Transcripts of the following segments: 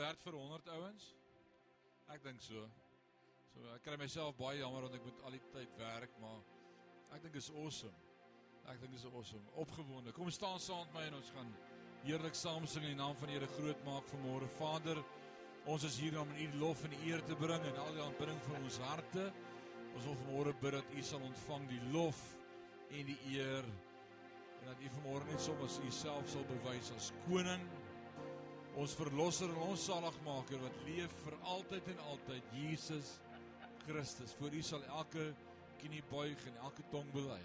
werd vir 100 ouens? Ek dink so. So ek kry myself baie jammer want ek moet al die tyd werk, maar ek dink is awesome. Ek dink is awesome. Opgewonde. Kom staan saam met my en ons gaan heerlik saam sing in die naam van die Here groot maak vanmôre. Vader, ons is hier om U lof en eer te bring en al die aanbidding van ons harte. Ons wil vanmôre bid dat U sal ontvang die lof en die eer en dat U vanmôre net soms U self sal bewys as koning ons verlosser en ons saligmaker wat leef vir altyd en altyd Jesus Christus. Voor u sal elke knie buig en elke tong bely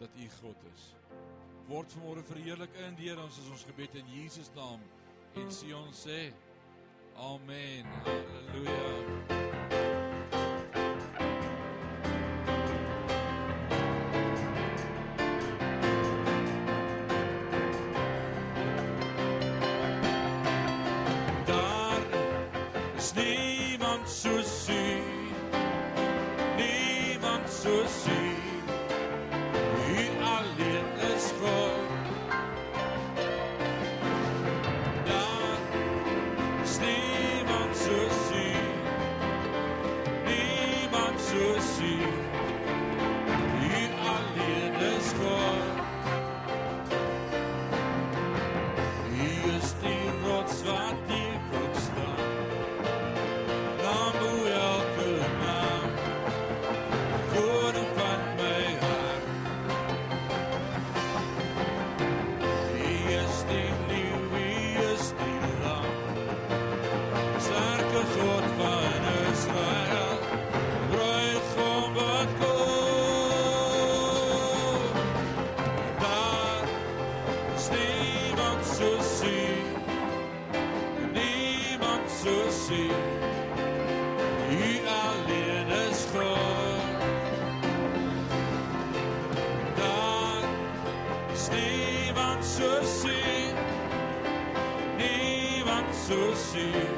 dat u God is. Word vanmôre verheerlik in deur ons as ons gebed in Jesus naam. En Sion sê amen. Haleluja soos U niemand soos U see.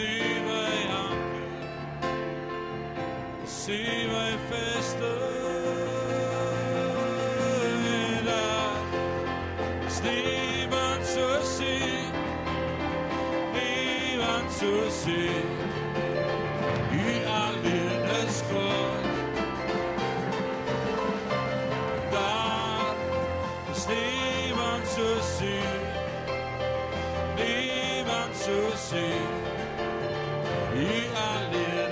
syge anker, syge feste. Der Stephen Susi, Stephen Susi, i aldeles godt. Der Stephen Susi, Stephen Susi, e a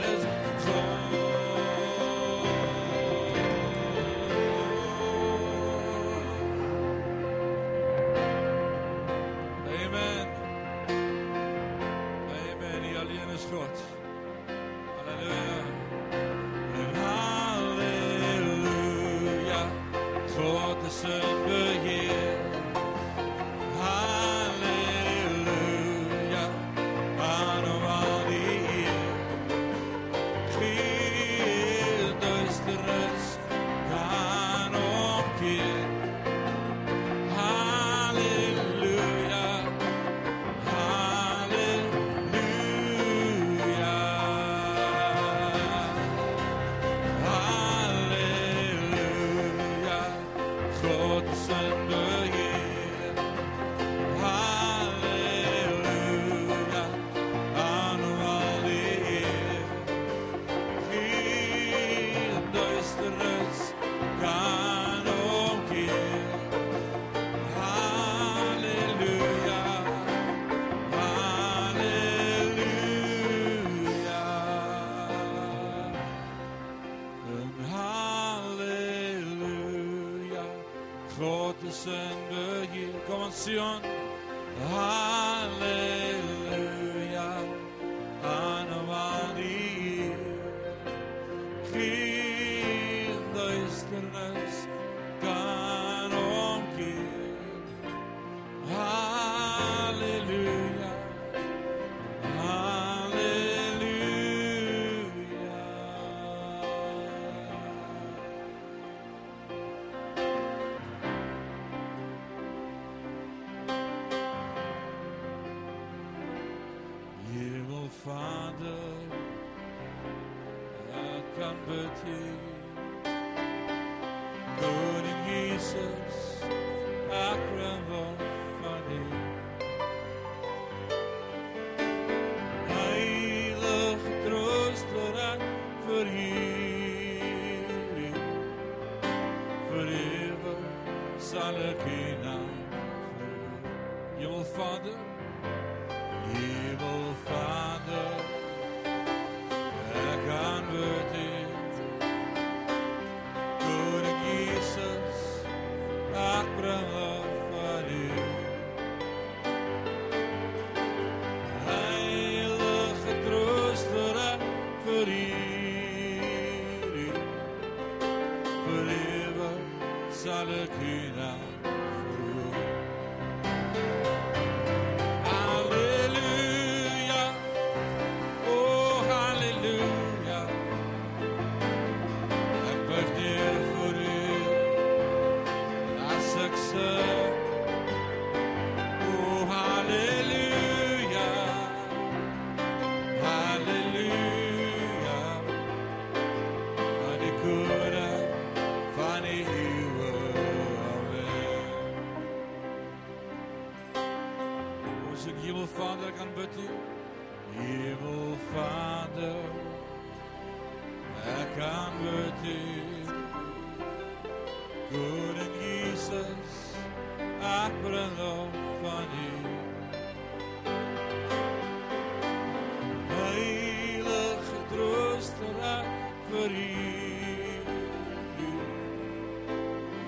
vir U.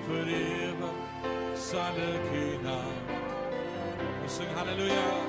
Vir ewig sal ek U naam. Ons sing haleluja.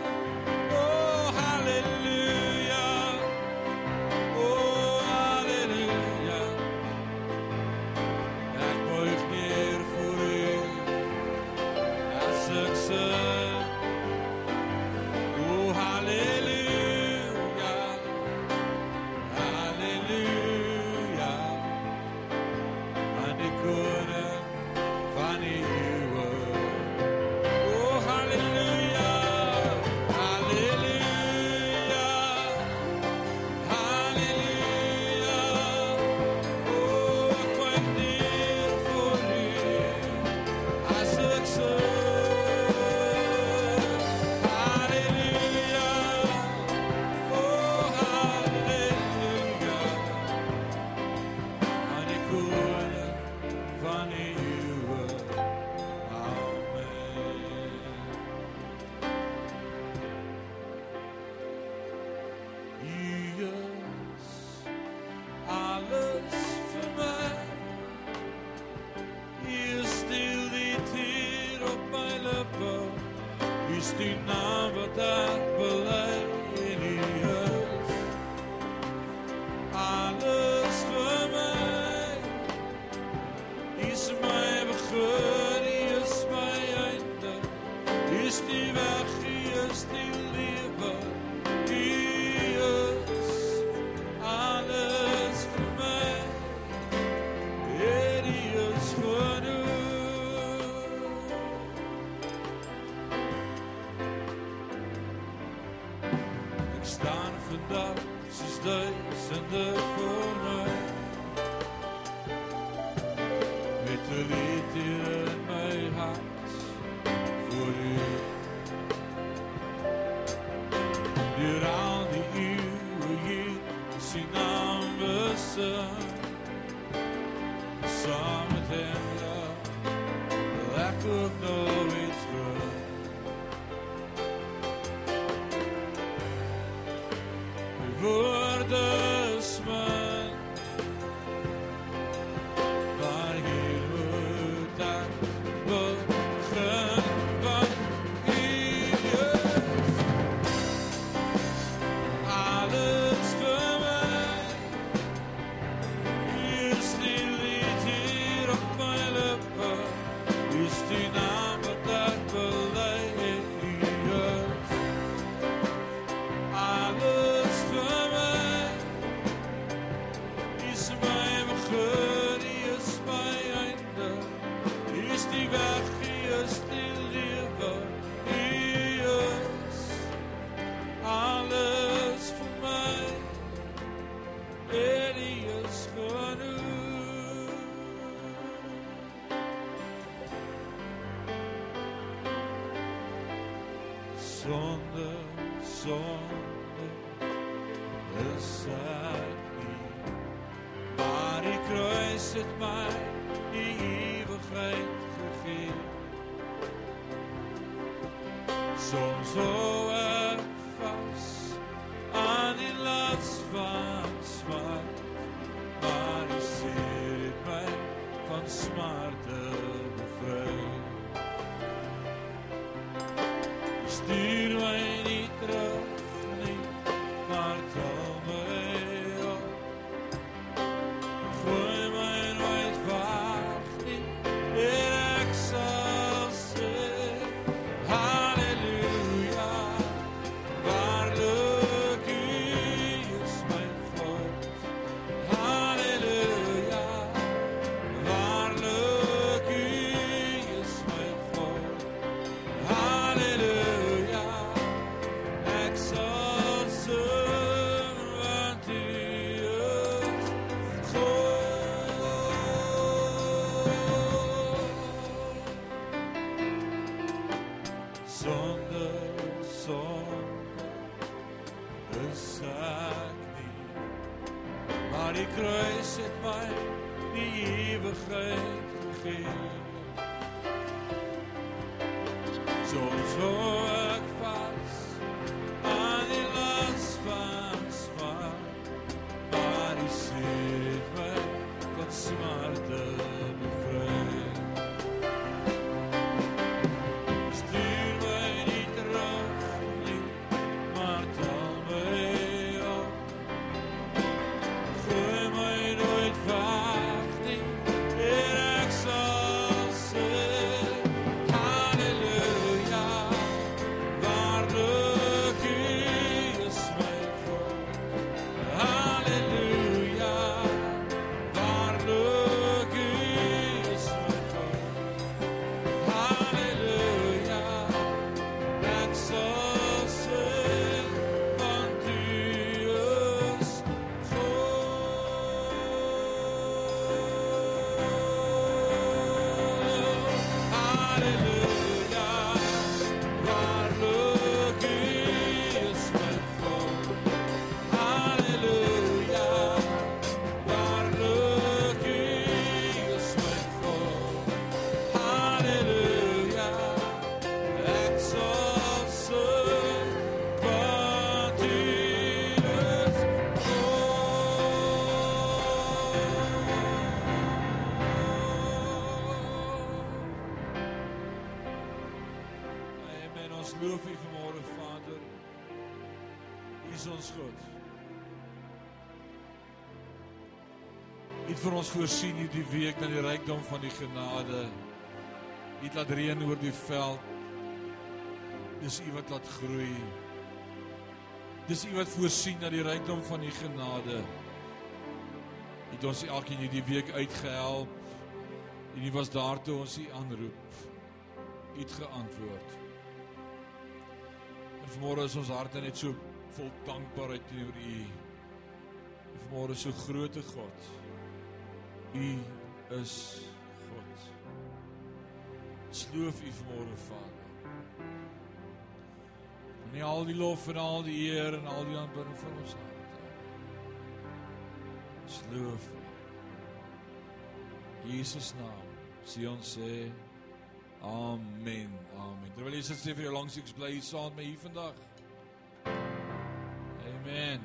dear in my heart for you. Ons loof U vanmôre, Vader. U is ons God. U het vir ons voorsien hierdie week na die rykdom van die genade. U het laat reën oor die veld. Dis U wat laat groei. Dis U wat voorsien na die rykdom van U genade. U het ons elkeen hierdie week uitgehelp. En U was daar toe ons U aanroep. U het geantwoord. Vanmôre is ons harte net so vol dankbaarheid teenoor U. Vanmôre so groote God. U is God. Ons loof U vanmôre Vader. En al die lof en al die eer en al die aanbidding van ons harte. Ons loof U. Jesus naam. Sion sê Amen. Amen. Terwyl jy sit sê vir jou langs ek bly saam met hier vandag. Amen.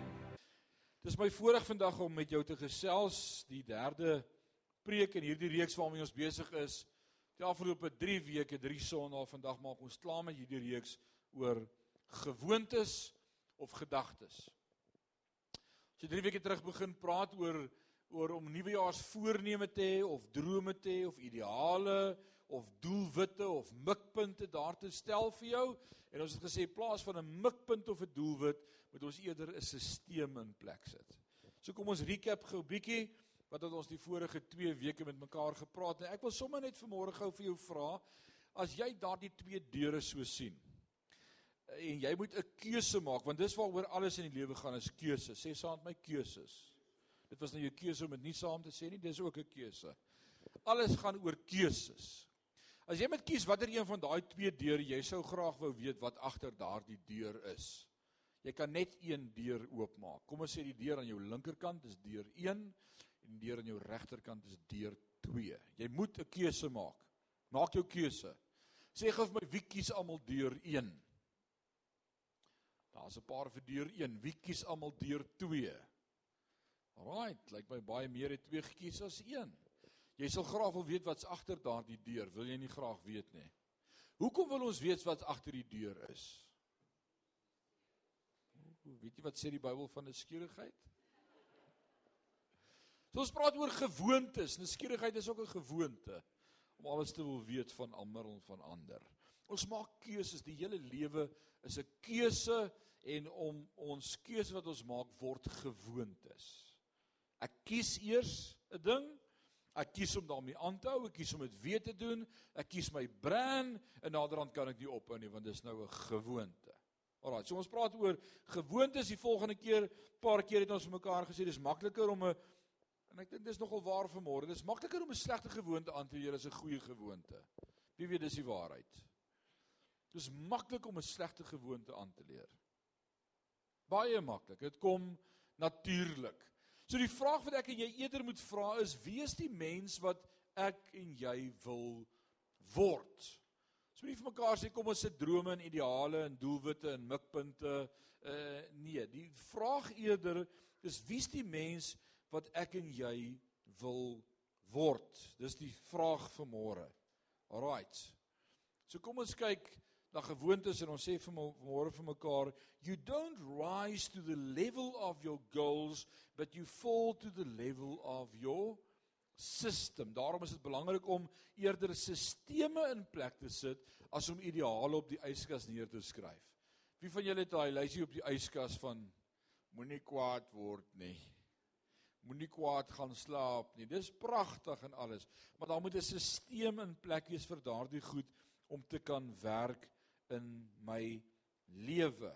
Dis my voorreg vandag om met jou te gesels die derde preek in hierdie reeks waarmee ons besig is. Die afgelope 3 weke, 3 Sondae, vandag maak ons klaar met hierdie reeks oor gewoontes of gedagtes. As jy 3 weke terug begin praat oor oor om nuwejaarsvoorneme te hê of drome te hê of ideale of doelwitte of mikpunte daar te stel vir jou. En ons het gesê in plaas van 'n mikpunt of 'n doelwit moet ons eerder 'n stelsel in plek sit. So kom ons recap gou 'n bietjie wat het ons die vorige 2 weke met mekaar gepraat. En ek wil sommer net vanmôre gou vir jou vra as jy daardie twee deure so sien en jy moet 'n keuse maak want dis waaroor alles in die lewe gaan is keuse sê saam met my keuses. Dit was nou jou keuse om dit nie saam te sê nie dis ook 'n keuse. Alles gaan oor keuses as jy moet kies watter een van daai twee deure jy sou graag wou weet wat agter daardie deur is jy kan net een deur oopmaak kom ons sê die deur aan jou linkerkant is deur 1 en die deur aan jou regterkant is deur 2. Jy moet 'n keuse maak. Maak jou keuse. Sê gou vir my wie kies almal deur 1? Daar's 'n paar vir deur 1. Wie kies almal deur 2? Alraight, lyk like my baie meer het 2 gekies as 1. Jy sal graag wil weet wat's agter daardie deur. Wil jy nie graag weet nie? Hoekom wil ons weet wat agter die deur is? Weet jy wat sê die Bybel van 'n skierigheid? So ons praat oor gewoontes. Nuuskierigheid is ook 'n gewoonte om alles te wil weet van almal en van ander. Ons maak keuses. Die hele lewe is 'n keuse en om ons keuse wat ons maak word gewoontes. Ek kies eers 'n ding. Ek kies om daarmee aan te hou, ek kies om dit weer te doen. Ek kies my brand en naderhand kan ek nie ophou nie want dit is nou 'n gewoonte. Alraai, so ons praat oor gewoontes die volgende keer. Paar keer het ons mekaar gesê dis makliker om 'n En ek dink dis nogal waar vir môre. Dis makliker om 'n slegte gewoonte aan te leer as 'n goeie gewoonte. Wie weet dis die waarheid. Dis maklik om 'n slegte gewoonte aan te leer. Baie maklik. Dit kom natuurlik. So die vraag wat ek en jy eerder moet vra is: wie is die mens wat ek en jy wil word? Ons moet nie vir mekaar sê kom ons sit drome en ideale en doelwitte en mikpunte. Uh nee, die vraag eerder is wie's die mens wat ek en jy wil word. Dis die vraag vir môre. Alraight. So kom ons kyk na gewoontes en ons sê vir môre vir mekaar, you don't rise to the level of your goals, but you fall to the level of your system. Daarom is dit belangrik om eerder sisteme in plek te sit as om ideale op die yskas neer te skryf. Wie van julle het daai lysie op die yskas van moenie kwaad word nie? moenie kwaad gaan slaap nie. Dis pragtig en alles, maar daar moet 'n stelsel in plek wees vir daardie goed om te kan werk in my lewe.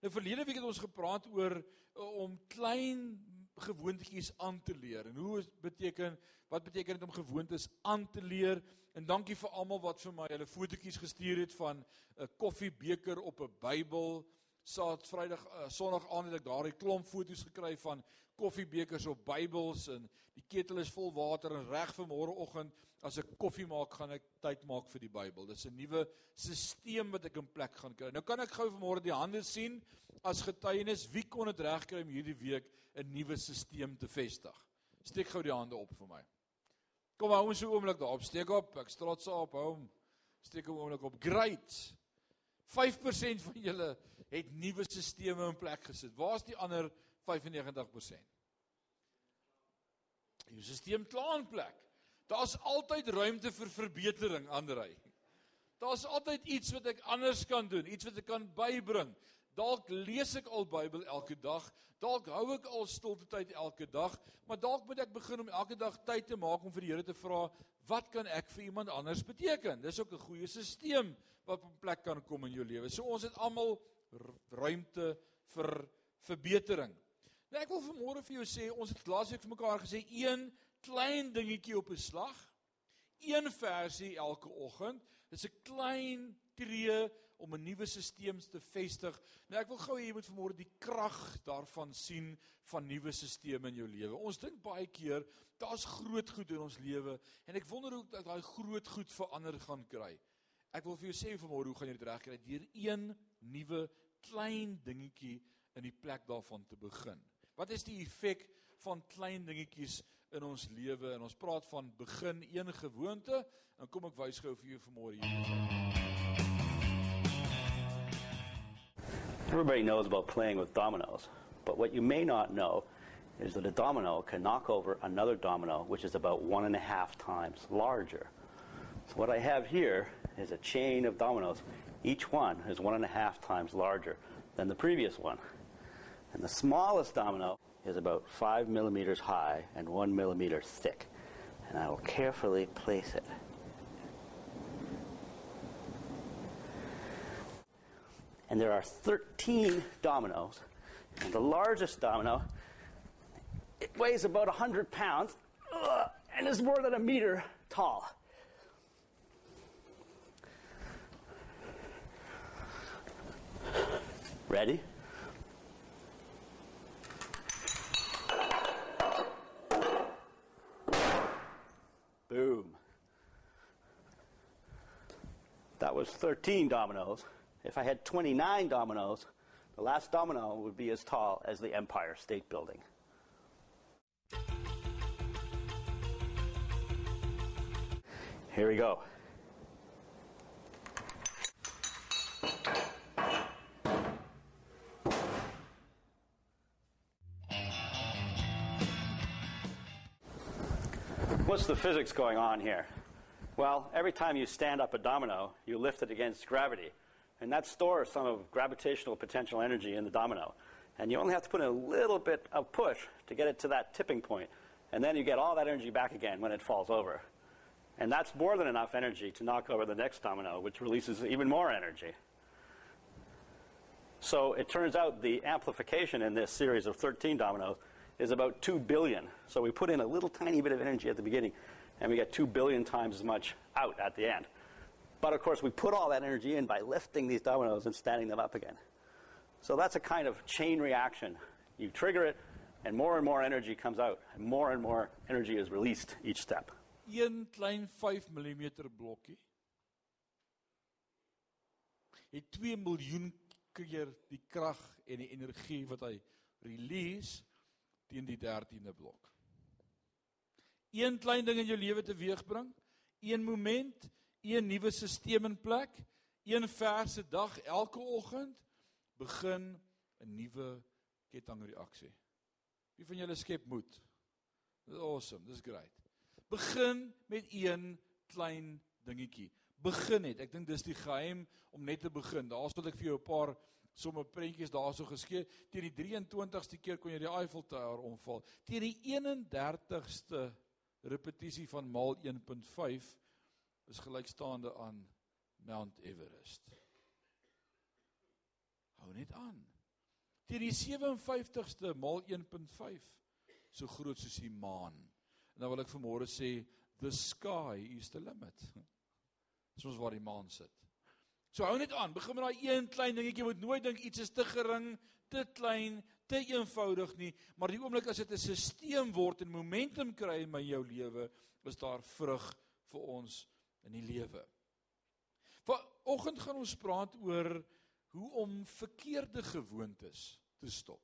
Nou verlede week het ons gepraat oor uh, om klein gewoontetjies aan te leer en hoe beteken wat beteken dit om gewoontes aan te leer? En dankie vir almal wat vir my hulle fotootjies gestuur het van 'n koffiebeker op 'n Bybel. Saad Vrydag uh, Sondag aand het ek daardie klomp foto's gekry van koffiebekers op Bybels en die ketel is vol water en reg vir môreoggend as ek koffie maak, gaan ek tyd maak vir die Bybel. Dis 'n nuwe stelsel wat ek in plek gaan kry. Nou kan ek gou vanmôre die hande sien as getuienis wie kon dit regkry om hierdie week 'n nuwe stelsel te vestig. Steek gou die hande op vir my. Kom hou ons so oomblik daarop. Steek op. Ek trots op hom. Steek hom oomblik op. Great. 5% van julle het nuwe stelsels in plek gesit. Waar's die ander 95%. Jou stelsel klaar in plek. Daar's altyd ruimte vir verbetering, Andrei. Daar's altyd iets wat ek anders kan doen, iets wat ek kan bybring. Dalk lees ek al Bybel elke dag, dalk hou ek al stilte tyd elke dag, maar dalk moet ek begin om elke dag tyd te maak om vir die Here te vra, wat kan ek vir iemand anders beteken? Dis ook 'n goeie stelsel wat op plek kan kom in jou lewe. So ons het almal ruimte vir verbetering. Nou ek wil vanmôre vir jou sê, ons het laasweek vir mekaar gesê een klein dingetjie op 'n slag. Een versie elke oggend. Dis 'n klein tree om 'n nuwe stelsel te vestig. Nou ek wil gou hê jy moet vanmôre die krag daarvan sien van nuwe stelsels in jou lewe. Ons dink baie keer daar's groot goed in ons lewe en ek wonder hoe dat daai groot goed verander gaan kry. Ek wil vir jou sê vanmôre hoe gaan jy dit regkry deur een nuwe klein dingetjie in die plek daarvan te begin. Wat is die effek van klein dingetjies in ons lewe en ons praat van begin een gewoonte en kom ek wys gou vir jou vanmôre hier. Everybody knows about playing with dominoes, but what you may not know is that a domino can knock over another domino which is about one and a half times larger. So what I have here is a chain of dominoes. Each one is one and a half times larger than the previous one. And the smallest domino is about five millimeters high and one millimeter thick. And I will carefully place it. And there are 13 dominoes. And the largest domino, it weighs about 100 pounds uh, and is more than a meter tall. Ready? Boom. That was 13 dominoes. If I had 29 dominoes, the last domino would be as tall as the Empire State Building. Here we go. What's the physics going on here? Well, every time you stand up a domino, you lift it against gravity. And that stores some of gravitational potential energy in the domino. And you only have to put in a little bit of push to get it to that tipping. And then you get all that energy back again when it falls over. And that's more than enough energy to knock over the next domino, which releases even more energy. So it turns out the amplification in this series of 13 dominoes is about 2 billion. So we put in a little tiny bit of energy at the beginning, and we get 2 billion times as much out at the end. But of course, we put all that energy in by lifting these dominoes and standing them up again. So that's a kind of chain reaction. You trigger it, and more and more energy comes out, and more and more energy is released each step. Een klein 5 mm blokkie het 2 miljoen keer die krag en die energie wat hy release teen die 13de blok. Een klein ding in jou lewe teweegbring, een moment, een nuwe stelsel in plek, een verse dag elke oggend begin 'n nuwe kettingreaksie. Wie van julle skep moed? Dis awesome, dis great. Begin met een klein dingetjie. Begin net. Ek dink dis die geheim om net te begin. Daar's wat ek vir jou 'n paar somme prentjies daarso geskei. Teen die 23ste keer kon jy die Eiffel Tower omval. Teen die 31ste repetisie van maal 1.5 is gelykstaande aan Mount Everest. Hou net aan. Teen die 57ste maal 1.5 so groot soos die maan. En dan wil ek vanmôre sê the sky is the limit. Soos waar die maan sit. So hou net aan, begin met daai een klein dingetjie, jy moet nooit dink iets is te gering, te klein, te eenvoudig nie, maar die oomblik as dit 'n stelsel word en momentum kry in my jou lewe, is daar vrug vir ons in die lewe. Vanoggend gaan ons praat oor hoe om verkeerde gewoontes te stop.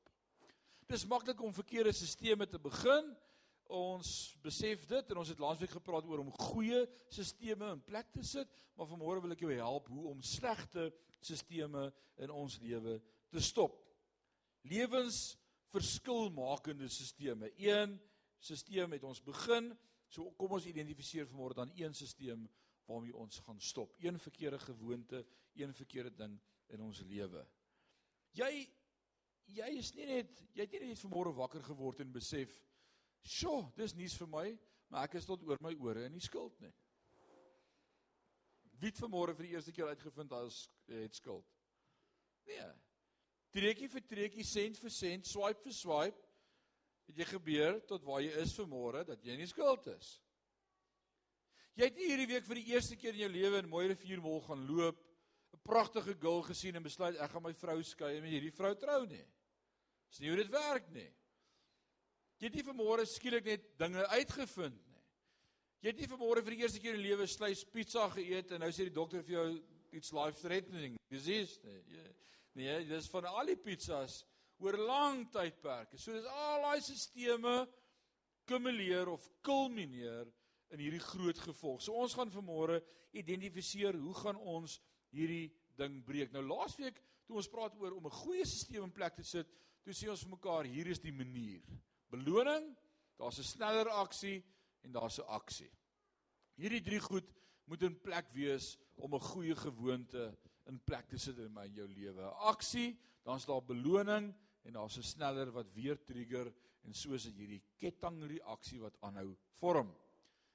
Dis maklik om verkeerde stelsels te begin, ons besef dit en ons het laasweek gepraat oor om goeie sisteme in plek te sit, maar vanmôre wil ek jou help hoe om slegte sisteme in ons lewe te stop. Lewens verskilmakende sisteme. Een stelsel het ons begin, so kom ons identifiseer vanmôre dan een stelsel waarmee ons gaan stop. Een verkeerde gewoonte, een verkeerde ding in ons lewe. Jy jy is nie net jy het nie net vanmôre wakker geword en besef Sjoe, dis nuus vir my, maar ek is tot oor my ore in die skuld nie. Wie het vanmôre vir die eerste keer uitgevind as het skuld? Nee. Treekie vir treekie, sent vir sent, swipe vir swipe, het jy gebeur tot waar jy is vanmôre dat jy nie skuld is. Jy het hierdie week vir die eerste keer in jou lewe in Mooi Riviermol gaan loop, 'n pragtige girl gesien en besluit ek gaan my vrou skei en met hierdie vrou trou nie. Dis nie hoe dit werk nie. Jy het nie vanmôre skielik net dinge uitgevind nie. Jy het nie vanmôre vir die eerste keer in jou lewe slice pizza geëet en nou sê die dokter vir jou iets life threatening. Dis is nee. Nee, dis van al die pizzas oor lang tydperke. So dis al daai sisteme kumuleer of kulmineer in hierdie groot gevolg. So ons gaan vanmôre identifiseer hoe gaan ons hierdie ding breek. Nou laasweek toe ons praat oor om 'n goeie stelsel in plek te sit, toe sê ons vir mekaar hier is die manier. Beloning, daar's 'n sneller aksie en daar's 'n aksie. Hierdie drie goed moet in plek wees om 'n goeie gewoonte in plek te sit in my jou lewe. Aksie, dan's daar beloning en daar's 'n sneller wat weer trigger en so is dit hierdie kettingreaksie wat aanhou vorm.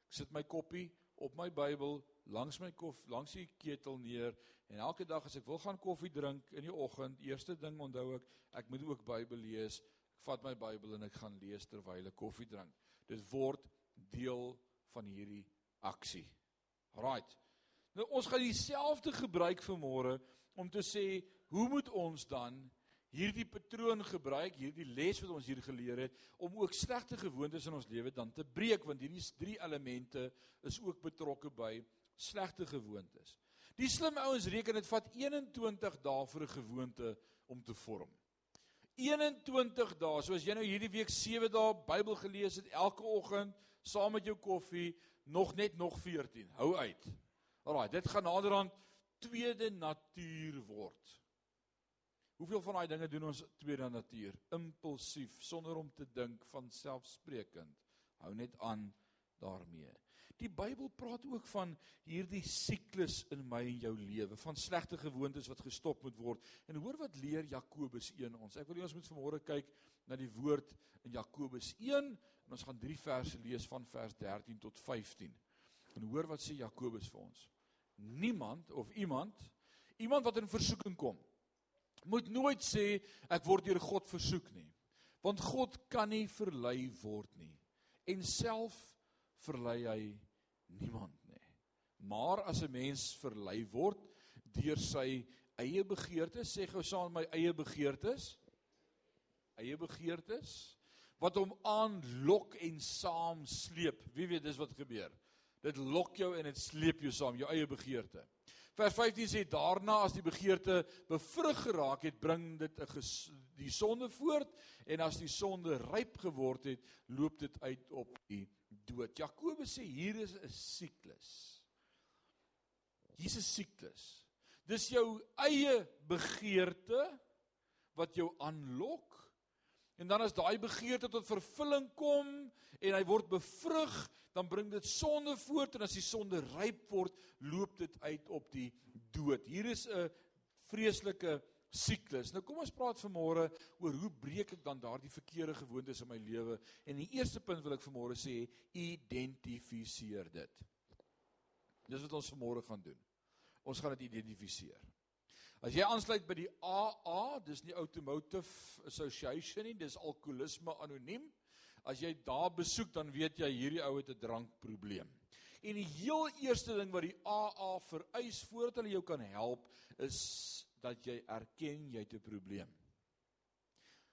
Ek sit my koppie op my Bybel langs my kof langs die ketel neer en elke dag as ek wil gaan koffie drink in die oggend, eerste ding onthou ek, ek moet ook Bybel lees. Ek vat my Bybel en ek gaan lees terwyl ek koffie drink. Dit word deel van hierdie aksie. Right. Nou ons gaan dieselfde gebruik vir môre om te sê, hoe moet ons dan hierdie patroon gebruik, hierdie les wat ons hier geleer het om ook slegte gewoontes in ons lewe dan te breek want hierdie drie elemente is ook betrokke by slegte gewoontes. Die slim ouens reken dit vat 21 dae vir 'n gewoonte om te vorm. 21 dae. So as jy nou hierdie week 7 dae Bybel gelees het elke oggend saam met jou koffie, nog net nog 14. Hou uit. Alraai, dit gaan naderhand tweede natuur word. Hoeveel van daai dinge doen ons tweede natuur, impulsief, sonder om te dink, van selfsprekend. Hou net aan daarmee. Die Bybel praat ook van hierdie siklus in my en jou lewe, van slegte gewoontes wat gestop moet word. En hoor wat leer Jakobus 1 ons. Ek wil hê ons moet vanmôre kyk na die woord in Jakobus 1 en ons gaan 3 verse lees van vers 13 tot 15. En hoor wat sê Jakobus vir ons. Niemand of iemand iemand wat in versoeking kom moet nooit sê ek word deur God versoek nie. Want God kan nie verlei word nie en self verlei hy niemand nie. Maar as 'n mens verlei word deur sy eie begeertes, sê gou saam my eie begeertes, eie begeertes wat hom aanlok en saam sleep. Wie weet dis wat gebeur. Dit lok jou en dit sleep jou saam, jou eie begeerte. Vers 15 sê daarna as die begeerte bevrug geraak het, bring dit 'n die sonde voort en as die sonde ryp geword het, loop dit uit op die dood. Jakobus sê hier is 'n siklus. Hier's 'n siklus. Dis jou eie begeerte wat jou aanlok En dan as daai begeerte tot vervulling kom en hy word bevrug, dan bring dit sonde voort en as die sonde ryp word, loop dit uit op die dood. Hier is 'n vreeslike siklus. Nou kom ons praat vanmôre oor hoe breek ek dan daardie verkeerde gewoontes in my lewe? En die eerste punt wil ek vanmôre sê, identifiseer dit. Dis wat ons vanmôre gaan doen. Ons gaan dit identifiseer. As jy aansluit by die AA, dis nie Automotive Association nie, dis alkoholisme anoniem. As jy daar besoek, dan weet jy hierdie ou het 'n drankprobleem. En die heel eerste ding wat die AA vereis voordat hulle jou kan help, is dat jy erken jy het 'n probleem.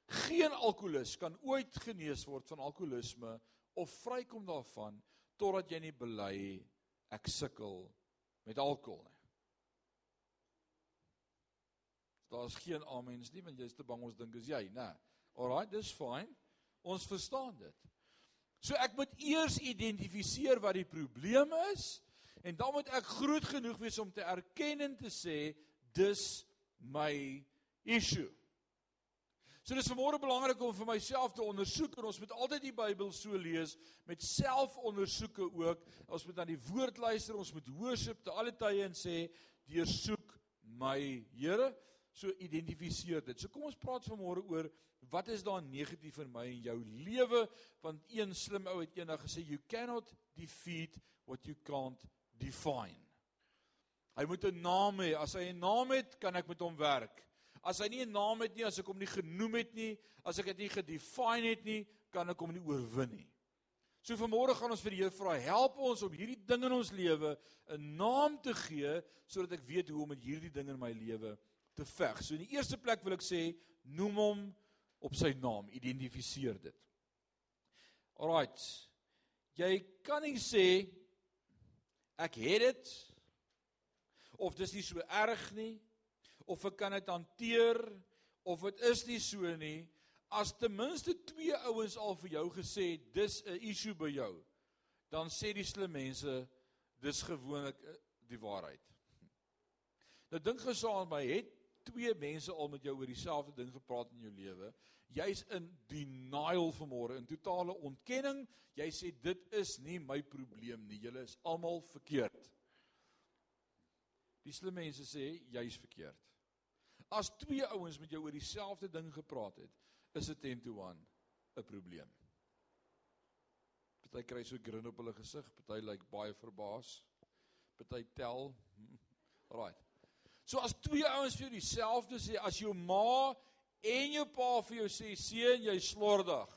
Geen alkoholist kan ooit genees word van alkoholisme of vrykom daarvan totdat jy nie bely ek sukkel met alkohol nie. Daar's geen amens nie want jy's te bang ons dink is jy, né? Alraai, dis fyn. Ons verstaan dit. So ek moet eers identifiseer wat die probleem is en dan moet ek groot genoeg wees om te erken en te sê dis my issue. So dis vanmôre belangrik om vir myself te ondersoek en ons moet altyd die Bybel so lees met selfondersoeke ook. Ons moet aan die woord luister, ons moet worship te alle tye en sê deursoek my Here So identifiseer dit. So kom ons praat vanmôre oor wat is daar negatief in my en jou lewe want een slim ou het eendag gesê you cannot defeat what you can't define. Hy moet 'n naam hê. As hy 'n naam het, kan ek met hom werk. As hy nie 'n naam het nie, as ek hom nie genoem het nie, as ek dit nie gedefine het nie, kan ek hom nie oorwin nie. So vanmôre gaan ons vir die Here vra, help ons om hierdie ding in ons lewe 'n naam te gee sodat ek weet hoe om met hierdie ding in my lewe te veg. So in die eerste plek wil ek sê, noem hom op sy naam, identifiseer dit. Alraight. Jy kan nie sê ek het dit of dis nie so erg nie of ek kan dit hanteer of dit is nie so nie as ten minste twee ouens al vir jou gesê dis 'n issue by jou dan sê die slim mense dis gewoonlik eh, die waarheid. Nou dink gesaam my het twee mense al met jou oor dieselfde ding gepraat in jou lewe. Jy's in denial vanmôre, in totale ontkenning. Jy sê dit is nie my probleem nie. Julle is almal verkeerd. Die slim mense sê jy's verkeerd. As twee ouens met jou oor dieselfde ding gepraat het, is dit 10 to 1 'n probleem. Party kry so grin op hulle gesig, party lyk like baie verbaas. Party tel. Right. So as twee ouens vir dieselfde sê, as jou ma en jou pa vir jou sê seun jy slordig.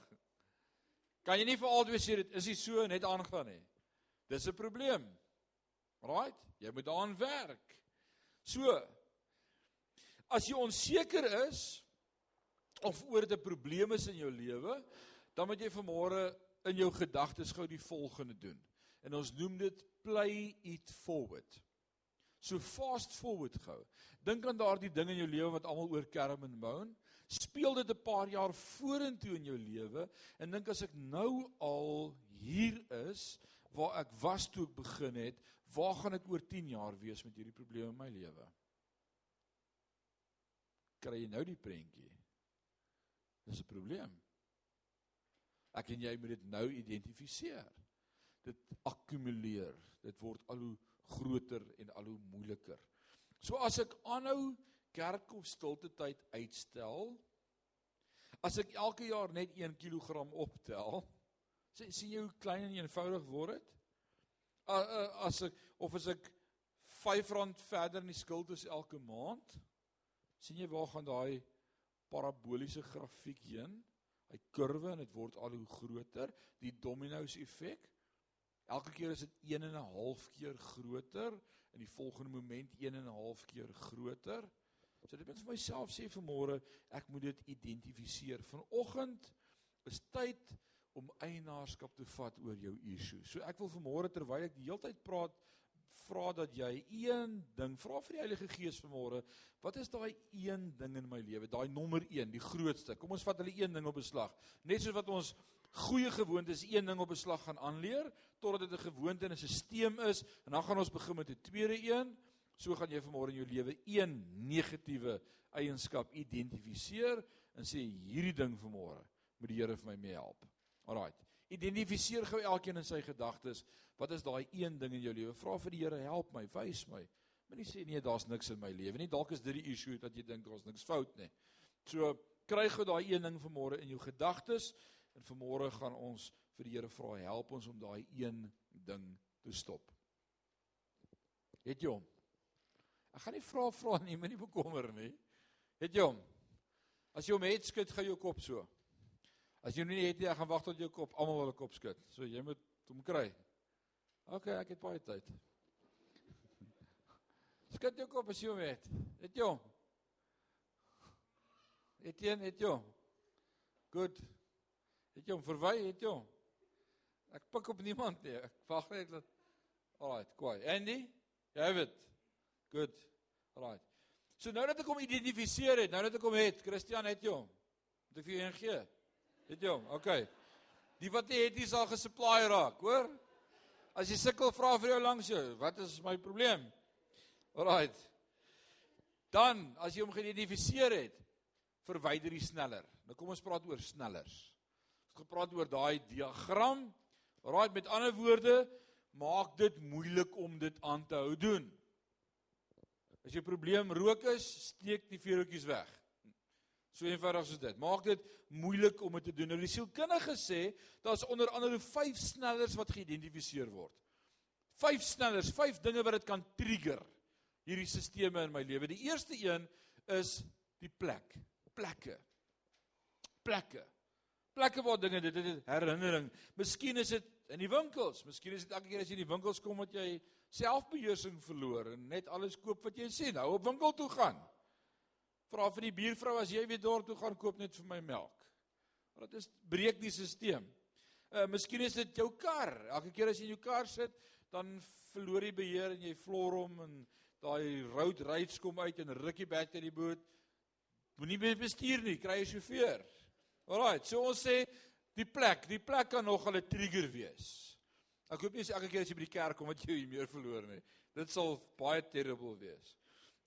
Kan jy nie vir altyd sê dit is nie so net aangaan nie. Dis 'n probleem. Right? Jy moet daaraan werk. So as jy onseker is of oor 'n probleem is in jou lewe, dan moet jy vanmôre in jou gedagtes gou die volgende doen. En ons noem dit play it forward. So fast forward gou. Dink aan daardie ding in jou lewe wat almal oor kerm en moan. Speel dit 'n paar jaar vorentoe in jou lewe en dink as ek nou al hier is waar ek was toe ek begin het, waar gaan ek oor 10 jaar wees met hierdie probleme in my lewe? Kry jy nou die prentjie? Dis 'n probleem. Ek en jy moet dit nou identifiseer. Dit akkumuleer. Dit word al hoe groter en al hoe moeiliker. So as ek aanhou kerk of stilte tyd uitstel, as ek elke jaar net 1 kg optel, sien sien jy hoe klein en eenvoudig word dit? As ek of as ek R5 verder in die skuld is elke maand, sien jy waar gaan daai paraboliese grafiek heen. Hy kurwe en dit word al hoe groter, die domino's effek. Elke keer is dit 1 en 'n half keer groter en die volgende moment 1 en 'n half keer groter. So dit moet vir myself sê vanmôre, ek moet dit identifiseer. Vanoggend is tyd om eienaarskap te vat oor jou issue. So ek wil vanmôre terwyl ek die hele tyd praat vra dat jy een ding, vra vir die Heilige Gees vanmôre, wat is daai een ding in my lewe, daai nommer 1, die grootste. Kom ons vat hulle een ding op beslag. Net soos wat ons goeie gewoontes een ding op beslag gaan aanleer totdat dit 'n gewoonte en 'n stelsel is en dan gaan ons begin met 'n tweede een. So gaan jy vanmôre in jou lewe een negatiewe eienskap identifiseer en sê hierdie ding vanmôre moet die Here vir my mee help. Alraai. Identifiseer gou elkeen in sy gedagtes Wat is daai een ding in jou lewe? Vra vir die Here, help my, wys my. Moenie sê nee, daar's niks in my lewe nie. Dalk is dit die issue dat jy dink daar's niks fout nie. So kry gou daai een ding vanmôre in jou gedagtes en vanmôre gaan ons vir die Here vra, help ons om daai een ding te stop. Het jy hom? Ek gaan nie vra vra nie, moenie bekommer nie. Het jy hom? As jy hom het, skud gou jou kop so. As jy nie het nie, ek gaan wag tot jou kop almal wil 'n kop skud. So jy moet hom kry. OK, ek het baie tyd. Skud jou kop as jy hom het. Het jy hom? Jy het jy hom? Goed. Het jy hom verwy? Het jy hom? Ek pik op niemand nie. Ek wag net dat Alright, kwai. Andy? Jy het dit. Goed. Alright. So nou dat ek hom identifiseer het, nou dat ek hom het, Christian het jy hom. Moet ek vir jou een gee? Het jy hom? OK. Die wat jy het, jy sal gesupply raak, hoor? As jy sukkel vra vir jou langs jou, wat is my probleem? Alraight. Dan as jy hom geïdentifiseer het, verwyder jy sneller. Nou kom ons praat oor snellers. Gepraat oor daai diagram. Alraight, met ander woorde, maak dit moeilik om dit aan te hou doen. As jou probleem rook is, steek die vuurtjies weg. So eenvoudig soos dit. Maak dit moeilik om dit te doen. Nou die sielkundige sê daar's onder andere 5 snellers wat geïdentifiseer word. 5 snellers, 5 dinge wat dit kan trigger hierdie stelsels in my lewe. Die eerste een is die plek. Plekke. Plekke. Plekke waar dinge dit is herinnering. Miskien is dit In die winkels, miskien is dit elke keer as jy in die winkels kom wat jy selfbeheersing verloor en net alles koop wat jy sien. Nou op winkel toe gaan. Vra vir die buurvrou as jy weer dorp toe gaan koop net vir my melk. Want dit is breek die stelsel. Uh miskien is dit jou kar. Elke keer as jy in jou kar sit, dan verloor jy beheer en jy vloer hom en daai road rage kom uit en ruk die bed uit die boot. Moenie meer bestuur nie, kry 'n sjofeur. Alraai, so ons sê die plek, die plek kan nog 'n trigger wees. Ek hoop nie elke keer as jy by die kerk kom wat jy meer verloor nie. Dit sal baie terrible wees.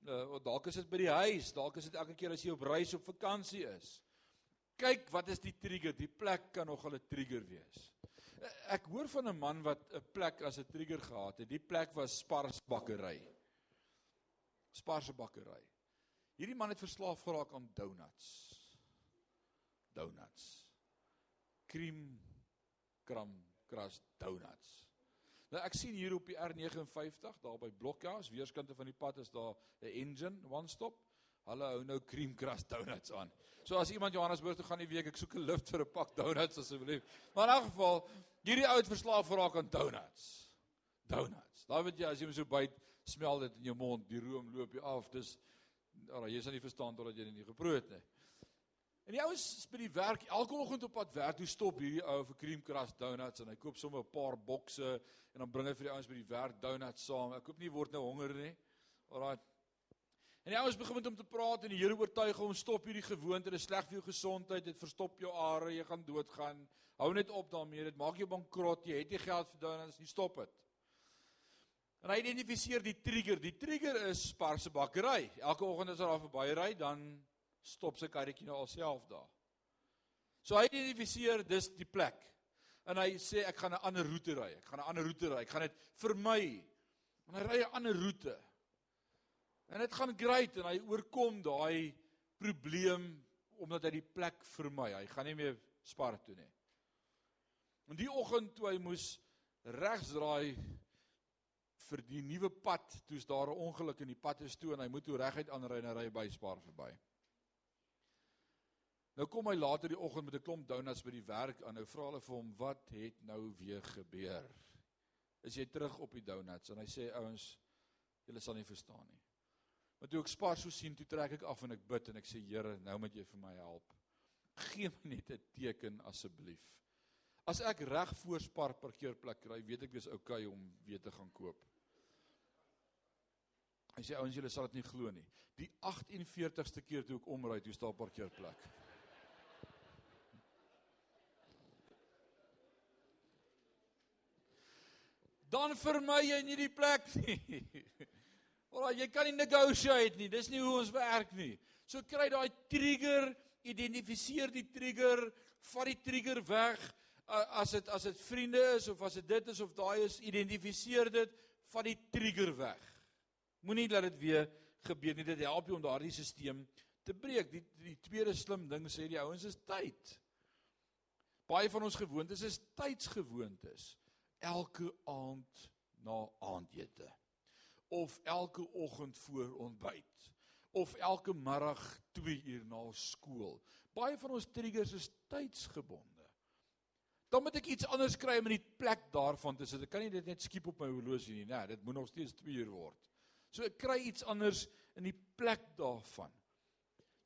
Uh dalk is dit by die huis, dalk is dit elke keer as jy op reis op vakansie is. Kyk, wat is die trigger? Die plek kan nog 'n trigger wees. Ek hoor van 'n man wat 'n plek as 'n trigger gehad het. Die plek was Spars bakkery. Spars bakkery. Hierdie man het verslaaf geraak aan donuts. Donuts. Cream kram kras donuts. Nou ek sien hier op die R59 daar by Blokhuis, weerskante van die pad is daar 'n engine one stop. Hulle hou nou cream crust donuts aan. So as iemand Johannesburg toe gaan die week, ek soek 'n lift vir 'n pak donuts asseblief. Maar in elk geval, hierdie ou het verslaaf geraak aan donuts. Donuts. Daai weet jy as jy hom so byt, smel dit in jou mond, die room loop jy af. Dis Ag, jy sal nie verstaan totdat jy dit nie geproe het nie. En die ouens by die werk, elke oggend op pad werk, toe stop hierdie ou vir cream crust donuts en hy koop sommer 'n paar bokse en dan bring hy vir die ouens by die werk donuts saam. Ek koop nie word nou honger nie. Alraai. En die ouens begin met hom te praat en die Here oortuig hom stop hierdie gewoonte, dit is sleg vir jou gesondheid, dit verstop jou are, jy gaan doodgaan. Hou net op daarmee, dit maak jou bankrot, jy het nie geld vir donuts nie, stop dit. En hy identifiseer die trigger. Die trigger is Spar se bakkery. Elke oggend as hy daar verby ry, dan stop sy karretjie nou alself daar. So hy identifiseer dis die plek. En hy sê ek gaan 'n ander roete ry. Ek gaan 'n ander roete ry. Ek gaan dit vermy. En hy ry 'n ander roete. En dit gaan great en hy oorkom daai probleem omdat hy die plek vermy. Hy gaan nie meer Spar toe nie. En die oggend toe hy moes regsdraai vir die nuwe pad, toe's daar 'n ongeluk in die pad is toe en hy moet toe reguit aanry en hy ry by Spar verby. Nou kom hy later die oggend met 'n klomp donuts by die werk aan. Nou vra hulle vir hom, "Wat het nou weer gebeur?" Is jy terug op die donuts? En hy sê, "Ouens, julle sal nie verstaan nie." Maar toe ek Spar so sien, toe trek ek af en ek bid en ek sê, "Here, nou moet jy vir my help. Gee my net 'n teken asseblief." As ek reg voor Spar parkeerplek kry, weet ek dis oukei okay om weer te gaan koop. Hy sê ouens julle sal dit nie glo nie. Die 48ste keer toe ek omry, toe staan parkeerplek. Dan vermy jy nie die plek nie. Oral jy kan nie negotiate nie. Dis nie hoe ons werk nie. So kry daai trigger, identifiseer die trigger, vat die trigger weg. As dit as dit vriende is of as dit dit is of daai is, identifiseer dit, vat die trigger weg. Moenie laat dit weer gebeur nie. Dit help jou om daardie stelsel te breek. Die die tweede slim ding sê die ouens is tyd. Baie van ons gewoontes is tydsgewoontes. Elke aand na aandete of elke oggend voor ontbyt of elke middag 2 uur na skool. Baie van ons triggers is tydsgebonde. Dan moet ek iets anders kry om in die plek daarvan te sit. Ek kan nie dit net skiep op my horlosie nie. Nee, dit moet nog steeds 2 uur word. So ek kry iets anders in die plek daarvan.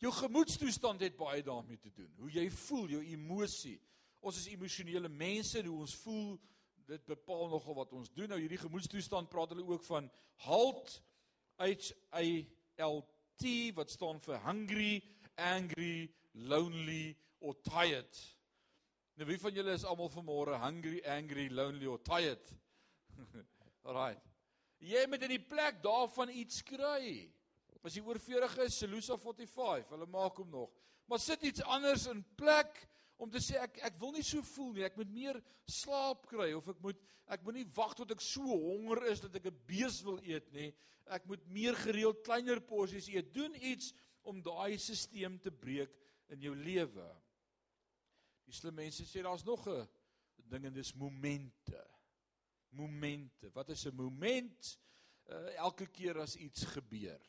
Jou gemoedstoestand het baie daarmee te doen. Hoe jy voel, jou emosie. Ons is emosionele mense, hoe ons voel, dit bepaal nogal wat ons doen. Nou hierdie gemoedstoestand praat hulle ook van HALT H A L T wat staan vir hungry, angry, lonely or tired. Nou wie van julle is almal vanmôre hungry, angry, lonely or tired? Alraight. Jy moet in die plek daarvan iets kry. As jy oorvleurig is, Selusa 45, hulle maak hom nog. Maar sit iets anders in plek om te sê ek ek wil nie so voel nie. Ek moet meer slaap kry of ek moet ek moet nie wag tot ek so honger is dat ek 'n bees wil eet nie. Ek moet meer gereeld kleiner porsies eet. Doen iets om daai stelsel te breek in jou lewe. Die slim mense sê daar's nog 'n ding en dis momente momente. Wat is 'n moment? Uh, elke keer as iets gebeur,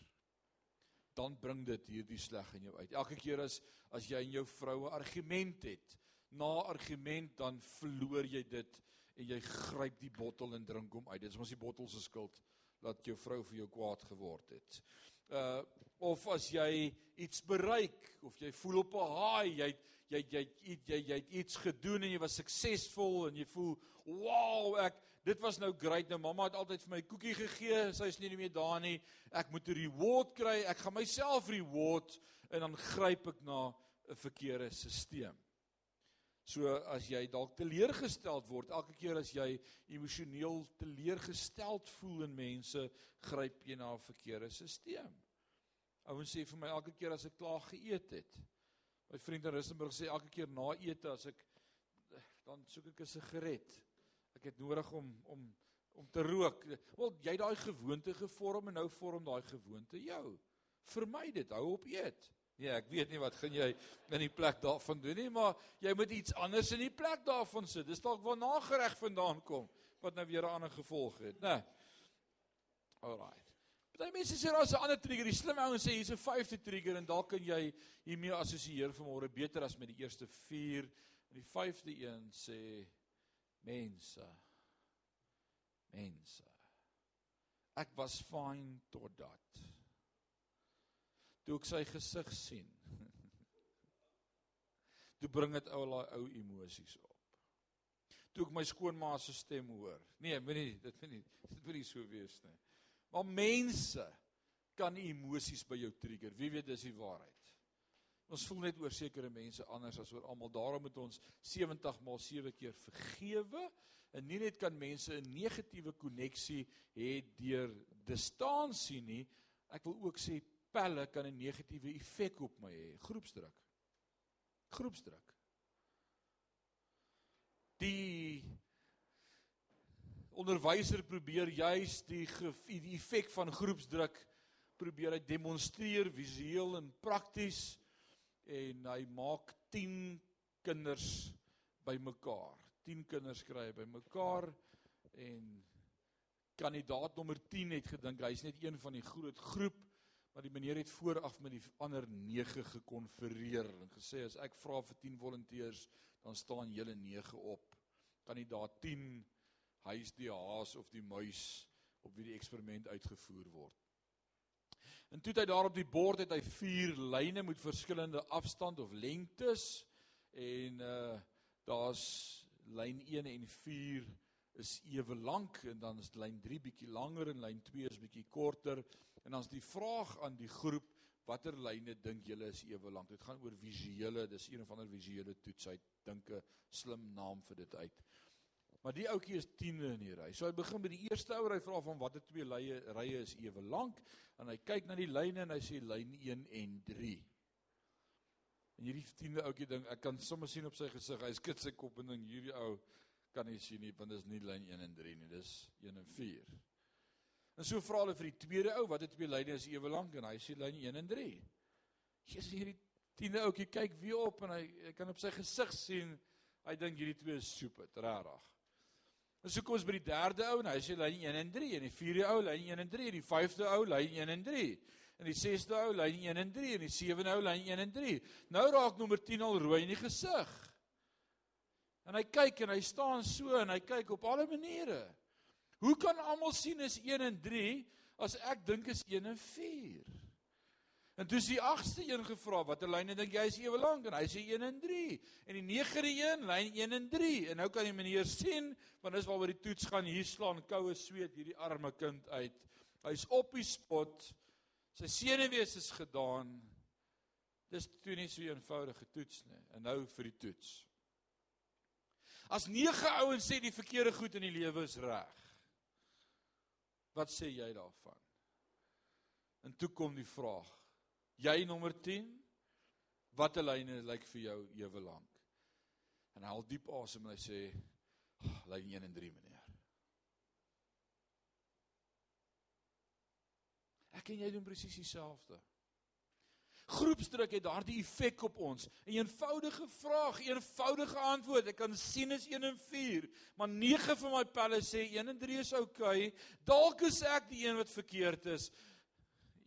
dan bring dit hierdie sleg in jou uit. Elke keer as as jy en jou vrou 'n argument het, na argument dan verloor jy dit en jy gryp die bottel en drink hom uit. Dit is mos die bottel se skuld dat jou vrou vir jou kwaad geword het. Uh of as jy iets bereik of jy voel op 'n high, jy jy jy jy jy jy het iets gedoen en jy was suksesvol en jy voel, "Wow, ek dit was nou great. Nou mamma het altyd vir my koekie gegee. Sy is nie meer daar nie. Ek moet 'n reward kry. Ek gaan myself reward en dan gryp ek na 'n verkeerde stelsel. So as jy dalk teleurgesteld word, elke keer as jy emosioneel teleurgesteld voel in mense, gryp jy na 'n verkeerde stelsel. Ouens sê vir my elke keer as ek klaar geëet het. My vriend in Rustenburg sê elke keer na ete as ek dan soek ek 'n sigaret. Ek het nodig om om om te rook. Wel, jy het daai gewoonte gevorm en nou vorm daai gewoonte jou. Vermy dit, hou op eet. Nee, ek weet nie wat gaan jy in die plek daarvan doen nie, maar jy moet iets anders in die plek daarvan sit. Dis dalk waar nagereg vandaan kom wat nou weer 'n ander gevolg het, né? Alraai. Party mense sê daar's 'n ander trigger. Die slim ouens sê hier's 'n vyfde trigger en dalk kan jy hiermee assosieer vanmôre beter as met die eerste 4. En die vyfde een sê mense. Mense. Ek was fyn tot dat toe ek sy gesig sien. toe bring dit ou daai ou emosies op. Toe ek my skoonma se stem hoor. Nee, moenie dit vind nie dit wil nie so wees nie. Maar mense kan emosies by jou trigger. Wie weet dis die waarheid. Ons voel net oor sekere mense anders as oor almal. Daarom moet ons 70 maal 7 keer vergewe. En nie net kan mense 'n negatiewe koneksie hê deur distansie nie. Ek wil ook sê pelle kan 'n negatiewe effek op my hê. Groepsdruk. Groepsdruk. Die onderwyser probeer juis die die effek van groepsdruk probeer hy demonstreer visueel en prakties en hy maak 10 kinders bymekaar. 10 kinders kry hy bymekaar en kandidaat nommer 10 het gedink hy's net een van die groot groep Maar die meneer het vooraf met die ander 9 gekonfereer en gesê as ek vra vir 10 volonteërs, dan staan julle 9 op. Kandidaat 10 hy's die haas of die muis op wie die eksperiment uitgevoer word. En toe het hy daar op die bord het hy vier lyne met verskillende afstand of lengtes en uh daar's lyn 1 en 4 is ewe lank en dan is lyn 3 bietjie langer en lyn 2 is bietjie korter En dan's die vraag aan die groep watter lyne dink julle is ewe lank? Dit gaan oor visuele, dis een of ander visuele toets. Hy dink 'n slim naam vir dit uit. Maar die ouetjie is 10de in die ry. So hy begin by die eerste ou ry vra van watter twee lye rye is ewe lank en hy kyk na die lyne en hy sê lyn 1 en 3. En hierdie 10de ouetjie dink ek kan sommer sien op sy gesig, hy skud sy kop en ding hierdie ou kan nie sien nie want dit is nie lyn 1 en 3 nie, dis 1 en 4. En so vra hulle vir die tweede ou, wat het twee lyne is ewe lank en hy sê lyn 1 en 3. Jesus hierdie tiende ouetjie kyk weer op en hy, hy kan op sy gesig sien hy dink hierdie twee is soepet, regtig. En so kom ons by die derde ou en hy sê lyn 1 en 3 en die vierde ou lyn 1 en 3 en die vyfde ou lyn 1 en 3 en die sesde ou lyn 1 en 3 en die sewende ou lyn 1 en 3. Nou raak nommer 10 al rooi in die gesig. En hy kyk en hy staan so en hy kyk op alle maniere. Hoe kan almal sien is 1 en 3 as ek dink is 1 en 4? En toe is die 8ste een gevra, watter lyne dink jy is ewe lank? En hy sê 1 en 3. En die 9de een, lyn 1 en 3. En nou kan die meneer sien, want dis waaroor die toets gaan hier slaan koue sweet hierdie arme kind uit. Hy's op die spot. Sy senuwees is gedaan. Dis toe nie so 'n eenvoudige toets nie. En nou vir die toets. As 9 ouens sê die verkeerde goed in die lewe is reg. Wat sê jy daarvan? En toe kom die vraag. Jy nommer 10, watter lyne lyk vir jou ewe lank? En hy haal diep asem en hy sê, oh, lyn 1 en 3 meneer. Ek en jy doen presies dieselfde. Groepsdruk het daardie effek op ons. 'n Eenvoudige vraag, eenvoudige antwoord. Ek kan sien is 1 en 4, maar 9 van my pelle sê 1 en 3 is oukei. Okay. Dalk is ek die een wat verkeerd is.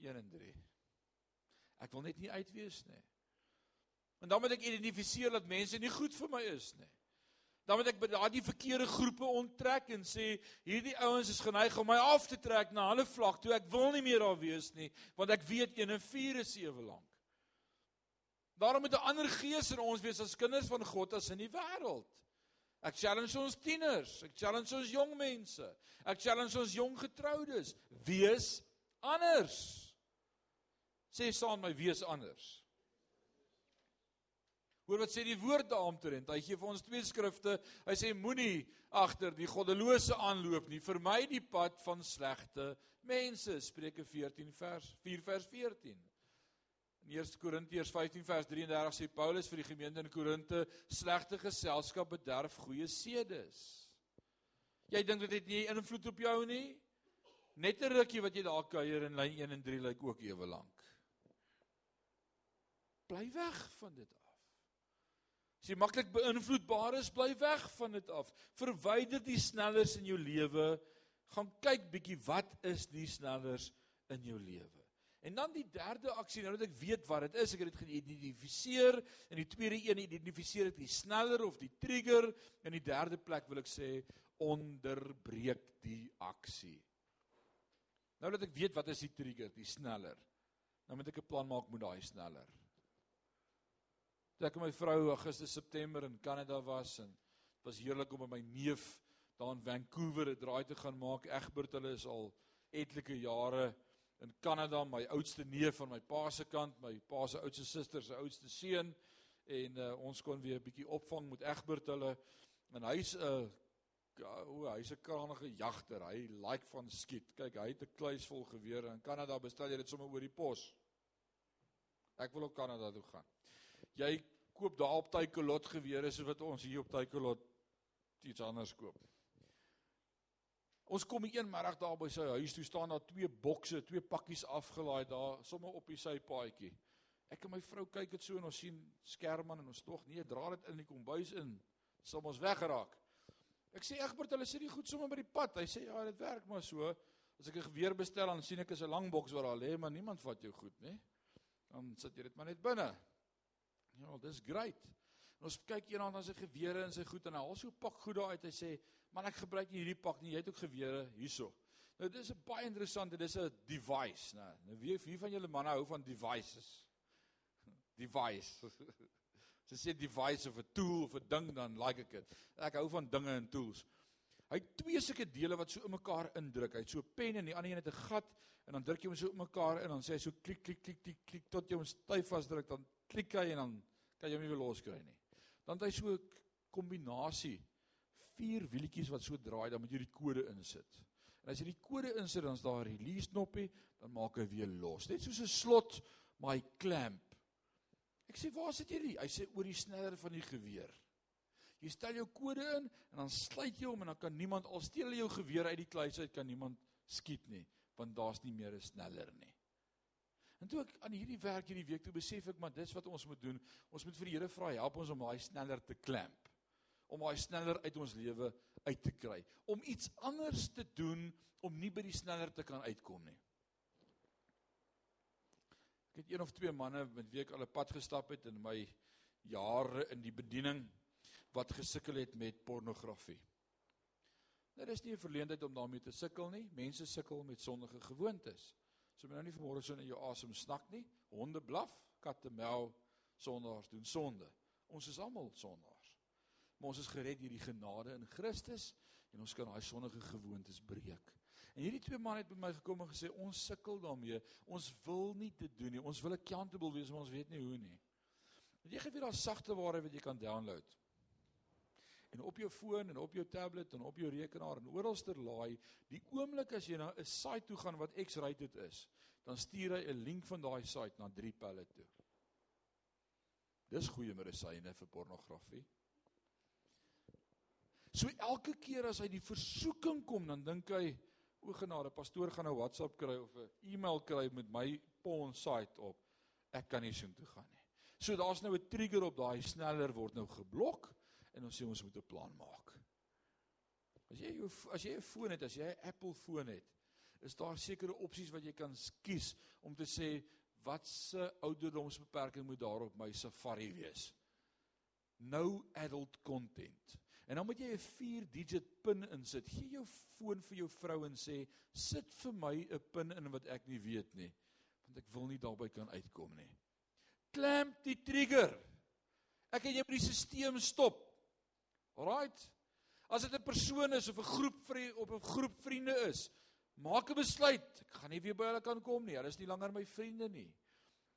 1 en 3. Ek wil net nie uitwees nie. En dan moet ek identifiseer dat mense nie goed vir my is nie. dan moet ek by daardie verkeerde groepe onttrek en sê hierdie ouens is geneig om my af te trek na hulle vlak toe. Ek wil nie meer daar wees nie, want ek weet 1 en 4 is ewe lank. Daarom moet 'n ander gees in ons wees as kinders van God as in die wêreld. Ek challenge ons tieners, ek challenge ons jong mense. Ek challenge ons jong getroudes, wees anders. Sê saam my wees anders. Hoor wat sê die woord daaromtrent. Hy gee vir ons twee skrifte. Hy sê moenie agter die goddelose aanloop nie. Vermy die pad van slegte mense. Spreuke 14 vers 4 vers 14. In 1 Korintiërs 15 vers 33 sê Paulus vir die gemeente in Korinte: "Slegte geselskap bederf goeie sedes." Jy dink dit het nie invloed op jou nie? Net 'n rukkie wat jy daar kuier in lyn 1 en 3 lyk ook ewe lank. Bly weg van dit As jy maklik beïnvloedbaar is, bly weg van dit af. Verwyder die snellers in jou lewe. Gaan kyk bietjie wat is die snellers in jou lewe. En dan die derde aksie, nou dat ek weet wat dit is, ek het dit geïdentifiseer en die tweede een identifiseer ek die sneller of die trigger en die derde plek wil ek sê onderbreek die aksie. Nou dat ek weet wat is die trigger, die sneller. Nou moet ek 'n plan maak met daai sneller. Toe ek en my vrou Augustus September in Kanada was en dit was heerlik om met my neef daar in Vancouver 'n draai te gaan maak. Egbert hulle is al etlike jare in Kanada, my oudste neef van my pa se kant, my pa se oudste suster se oudste seun en uh, ons kon weer 'n bietjie opvang met Egbert hulle en hy's 'n uh, o, hy's 'n krangige jagter. Hy like van skiet. Kyk, hy het 'n kluis vol gewere in Kanada, bestel jy dit sommer oor die pos. Ek wil op Kanada toe gaan jy koop daar op Tykelot gewere so wat ons hier op Tykelot iets anders koop. Ons kom een middag daar by sy huis toe staan daar twee bokse, twee pakkies afgelaai daar sommer op die sypaadjie. Ek en my vrou kyk dit so en ons sien skerman en ons tog nee, dra dit in die kombuis in. Sal ons weggeraak. Ek sê Egbert, hulle sit nie goed sommer by die pad. Hy sê ja, dit werk maar so. As ek 'n geweer bestel dan sien ek is 'n lang boks wat daar lê, maar niemand vat jou goed, nê? Dan sit jy dit maar net binne. Ja, dis great. En ons kyk eendag na sy gewere en sy goed en hy haal so 'n pak goed daar uit. Hy sê, "Man, ek gebruik nie hierdie pak nie. Jy het ook gewere hierso." Nou dis 'n baie interessante, dis 'n device, né? Nou wie wie van julle manne hou van devices? Device. As jy sê device of 'n tool of 'n ding dan like ek dit. Ek hou van dinge en tools. Hy het twee sulke dele wat so in mekaar indruk. Hy het so 'n pen en die ander een het 'n gat en dan druk jy hom so op mekaar en dan sê hy so klik klik klik klik klik tot jy hom styf vasdruk dan klik hy en dan kan jy hom nie weer loskry nie. Dan het hy so 'n kombinasie vier wieltjies wat so draai, dan moet jy die kode insit. En as jy die kode insit, dan is daar 'n release knoppie, dan maak hy weer los. Net soos 'n slot, maar hy klamp. Ek sê, "Waar sit jy die?" Hy sê, "Oor die sneller van die geweer." Jy stel jou kode in en dan sluit jy hom en dan kan niemand al steel jou geweer uit die kluis uit kan niemand skiet nie, want daar's nie meer 'n sneller nie. En toe ek aan hierdie werk hierdie week toe besef ek maar dis wat ons moet doen. Ons moet vir die Here vra help ons om daai sneller te klamp. Om daai sneller uit ons lewe uit te kry. Om iets anders te doen om nie by die sneller te kan uitkom nie. Ek het een of twee manne met wie ek al 'n pad gestap het in my jare in die bediening wat gesukkel het met pornografie. Nou dis nie 'n verleentheid om daarmee te sukkel nie. Mense sukkel met sondige gewoontes. So moet nou nie vanmôre so in jou asem snak nie. Honde blaf, katte mel, sondaars doen sonde. Ons is almal sondaars. Maar ons is gered deur die genade in Christus en ons kan daai sondige gewoontes breek. En hierdie twee manne het by my gekom en gesê ons sukkel daarmee. Ons wil nie dit doen nie. Ons wil accountable wees, maar ons weet nie hoe nie. Jy gee vir daai sagte waarheid wat jy kan download en op jou foon en op jou tablet en op jou rekenaar en oralster laai die oomblik as jy na 'n site toe gaan wat X-rated is dan stuur hy 'n link van daai site na drie pelle toe. Dis goeie medisyne vir pornografie. So elke keer as hy die versoeking kom dan dink hy o genade pastoor gaan nou WhatsApp kry of 'n e-mail kry met my porn site op. Ek kan nie so intoe gaan nie. So daar's nou 'n trigger op daai sneller word nou geblok en ons sê ons moet 'n plan maak. As jy jou as jy 'n foon het, as jy 'n Apple foon het, is daar sekere opsies wat jy kan kies om te sê wat se ouderdomsbeperking moet daar op my Safari wees. No adult content. En dan moet jy 'n 4 digit pin insit. Gee jou foon vir jou vrou en sê, "Sit vir my 'n pin in wat ek nie weet nie, want ek wil nie daarby kan uitkom nie." Klamp die trigger. Ek en jy moet die stelsel stop. Alraight. As dit 'n persoon is of 'n groep vriende op 'n groep vriende is, maak 'n besluit. Ek gaan nie weer by hulle kan kom nie. Hulle is nie langer my vriende nie.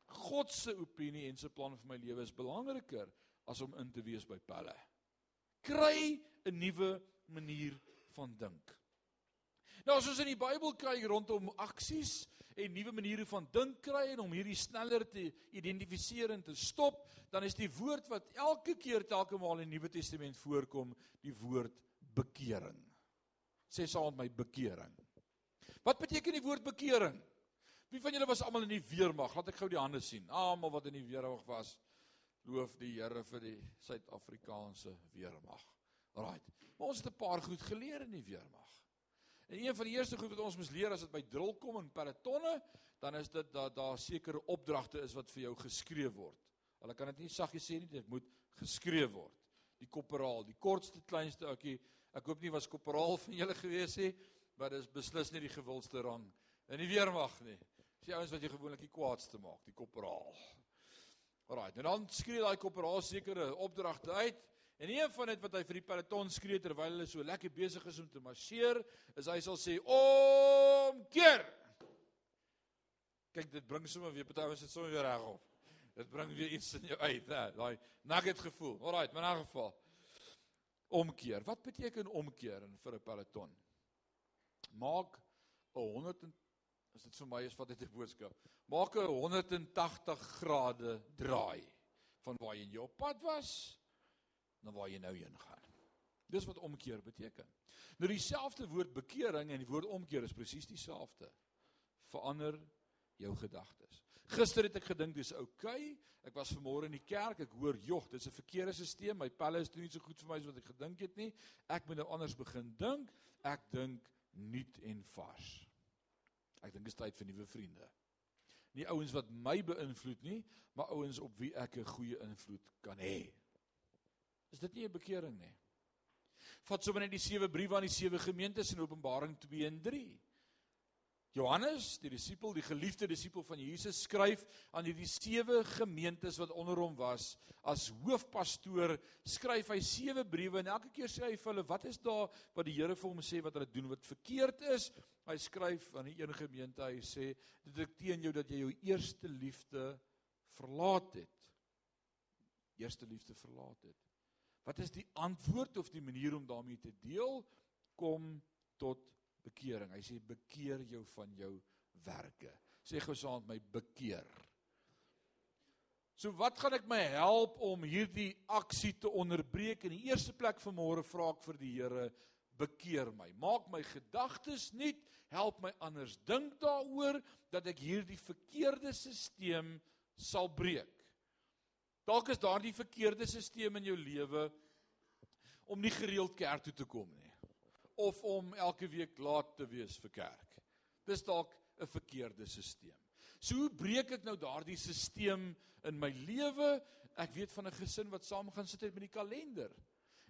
God se opinie en sy plan vir my lewe is belangriker as om in te wees by pelle. Kry 'n nuwe manier van dink. Nou as ons in die Bybel kyk rondom aksies en nuwe maniere van dink kry en om hierdie sneller te identifiseer en te stop, dan is die woord wat elke keer telke maal in die Nuwe Testament voorkom, die woord bekering. Sê saam met my bekering. Wat beteken die woord bekering? Wie van julle was almal in die weermag? Laat ek gou die hande sien. Almal wat in die weermag was, loof die Here vir die Suid-Afrikaanse weermag. Right. Maar ons het 'n paar goed geleer in die weermag. En een van die eerste goed wat ons moet leer as dit by drill kom in pelotonne, dan is dit dat daar sekere opdragte is wat vir jou geskryf word. Hulle kan dit nie saggies sê nie, dit moet geskryf word. Die korporaal, die kortste kleinste ouetjie. Ek hoop nie was korporaal van julle gewees nie, maar dis beslis nie die gewildste rang in die weermag nie. Dis die ouens wat jy gewoonlik die kwaadste maak, die korporaal. Alraai, en dan skree daai korporaal sekere opdragte uit En een van dit wat hy vir die peloton skree terwyl hulle so lekker besig is om te marseer, is hy sal sê omkeer. Kyk, dit bring sommer weer party ons dit sommer weer reg op. Dit bring weer iets in jou uit, hè, daai nugget gevoel. Alraai, maar in 'n geval omkeer. Wat beteken omkeer in vir 'n peloton? Maak 'n 100 en as dit vir my is wat dit 'n boodskap. Maak 'n 180 grade draai van waar jy jou pad was na waar jy nou heen gaan. Dis wat omkeer beteken. Nou dieselfde woord bekering en die woord omkeer is presies dieselfde. Verander jou gedagtes. Gister het ek gedink dis oukei. Okay. Ek was vanmôre in die kerk, ek hoor jog, dis 'n verkeerde stelsel. My pelle is nie so goed vir my as wat ek gedink het nie. Ek moet nou anders begin dink. Ek dink nuut en vars. Ek dink dit is tyd vir nuwe vriende. Nie ouens wat my beïnvloed nie, maar ouens op wie ek 'n goeie invloed kan hê. Is dit nie 'n bekering nie? Vat sommer net die sewe briewe aan die sewe gemeentes in Openbaring 2 en 3. Johannes, die disipel, die geliefde disipel van Jesus, skryf aan hierdie sewe gemeentes wat onder hom was as hoofpastoor, skryf hy sewe briewe en elke keer sê hy vir hulle wat is daar wat die Here vir hom sê wat hulle doen wat verkeerd is. Hy skryf aan die een gemeente, hy sê dit ek teen jou dat jy jou eerste liefde verlaat het. Eerste liefde verlaat het. Wat is die antwoord of die manier om daarmee te deel? Kom tot bekering. Hy sê bekeer jou van jou werke. Sê gou saam met my bekeer. So wat gaan ek my help om hierdie aksie te onderbreek? In die eerste plek vanmôre vra ek vir die Here bekeer my. Maak my gedagtes nuut, help my anders dink daaroor dat ek hierdie verkeerde stelsel sal breek. Dalk is daardie verkeerde stelsel in jou lewe om nie gereeld kerk toe te kom nie of om elke week laat te wees vir kerk. Dis dalk 'n verkeerde stelsel. So hoe breek ek nou daardie stelsel in my lewe? Ek weet van 'n gesin wat saam gaan sit met die kalender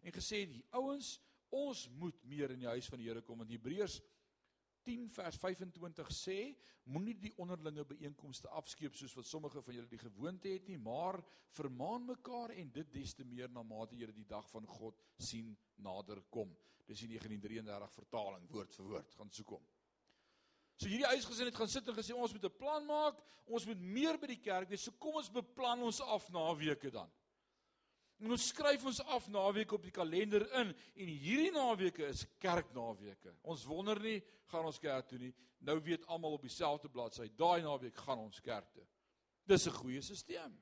en gesê die ouens, ons moet meer in die huis van die Here kom in Hebreërs 10 vers 25 sê moenie die onderlinge byeenkomste afskeep soos wat sommige van julle die gewoonte het nie maar vermaan mekaar en dit des te meer na mate julle die dag van God sien nader kom. Dis die 1933 vertaling woord vir woord. Gaan soek hom. So hierdie huisgesin het gaan sit en gesê ons moet 'n plan maak. Ons moet meer by die kerk wees. So kom ons beplan ons af na weke dan En ons skryf ons af naweek op die kalender in en hierdie naweke is kerknaweke. Ons wonder nie gaan ons kerk toe nie. Nou weet almal op dieselfde bladsy, daai naweek gaan ons kerk toe. Dis 'n goeie stelsel.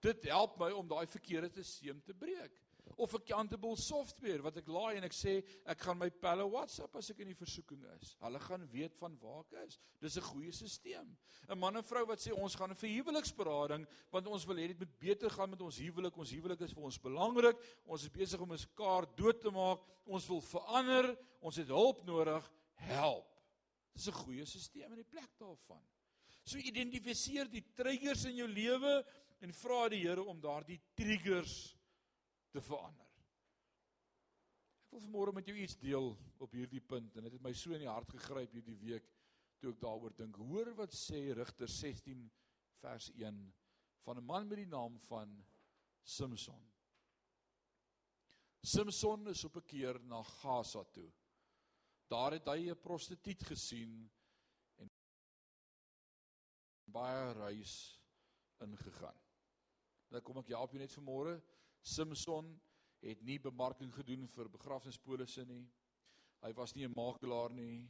Dit help my om daai verkeerde stelsel te breek of 'n accountable software wat ek laai en ek sê ek gaan my pelle WhatsApp as ek in die versoeking is. Hulle gaan weet van waar ek is. Dis 'n goeie stelsel. 'n Man en vrou wat sê ons gaan vir huweliksberading want ons wil hê dit moet beter gaan met ons huwelik. Ons huwelik is vir ons belangrik. Ons is besig om ons kaart dood te maak. Ons wil verander. Ons het hulp nodig. Help. Dis 'n goeie stelsel in die plek daarvan. So identifiseer die triggers in jou lewe en vra die Here om daardie triggers te verander. wil vanmôre met jou iets deel op hierdie punt en dit het my so in die hart gegryp hierdie week toe ek daaroor dink. Hoor wat sê Rigter 16 vers 1 van 'n man met die naam van Samson. Samson is op 'n keer na Gaza toe. Daar het hy 'n prostituut gesien en baie reis ingegaan. Nou kom ek help jou net vanmôre. Samson het nie bemarking gedoen vir begrafnispolisse nie. Hy was nie 'n makelaar nie.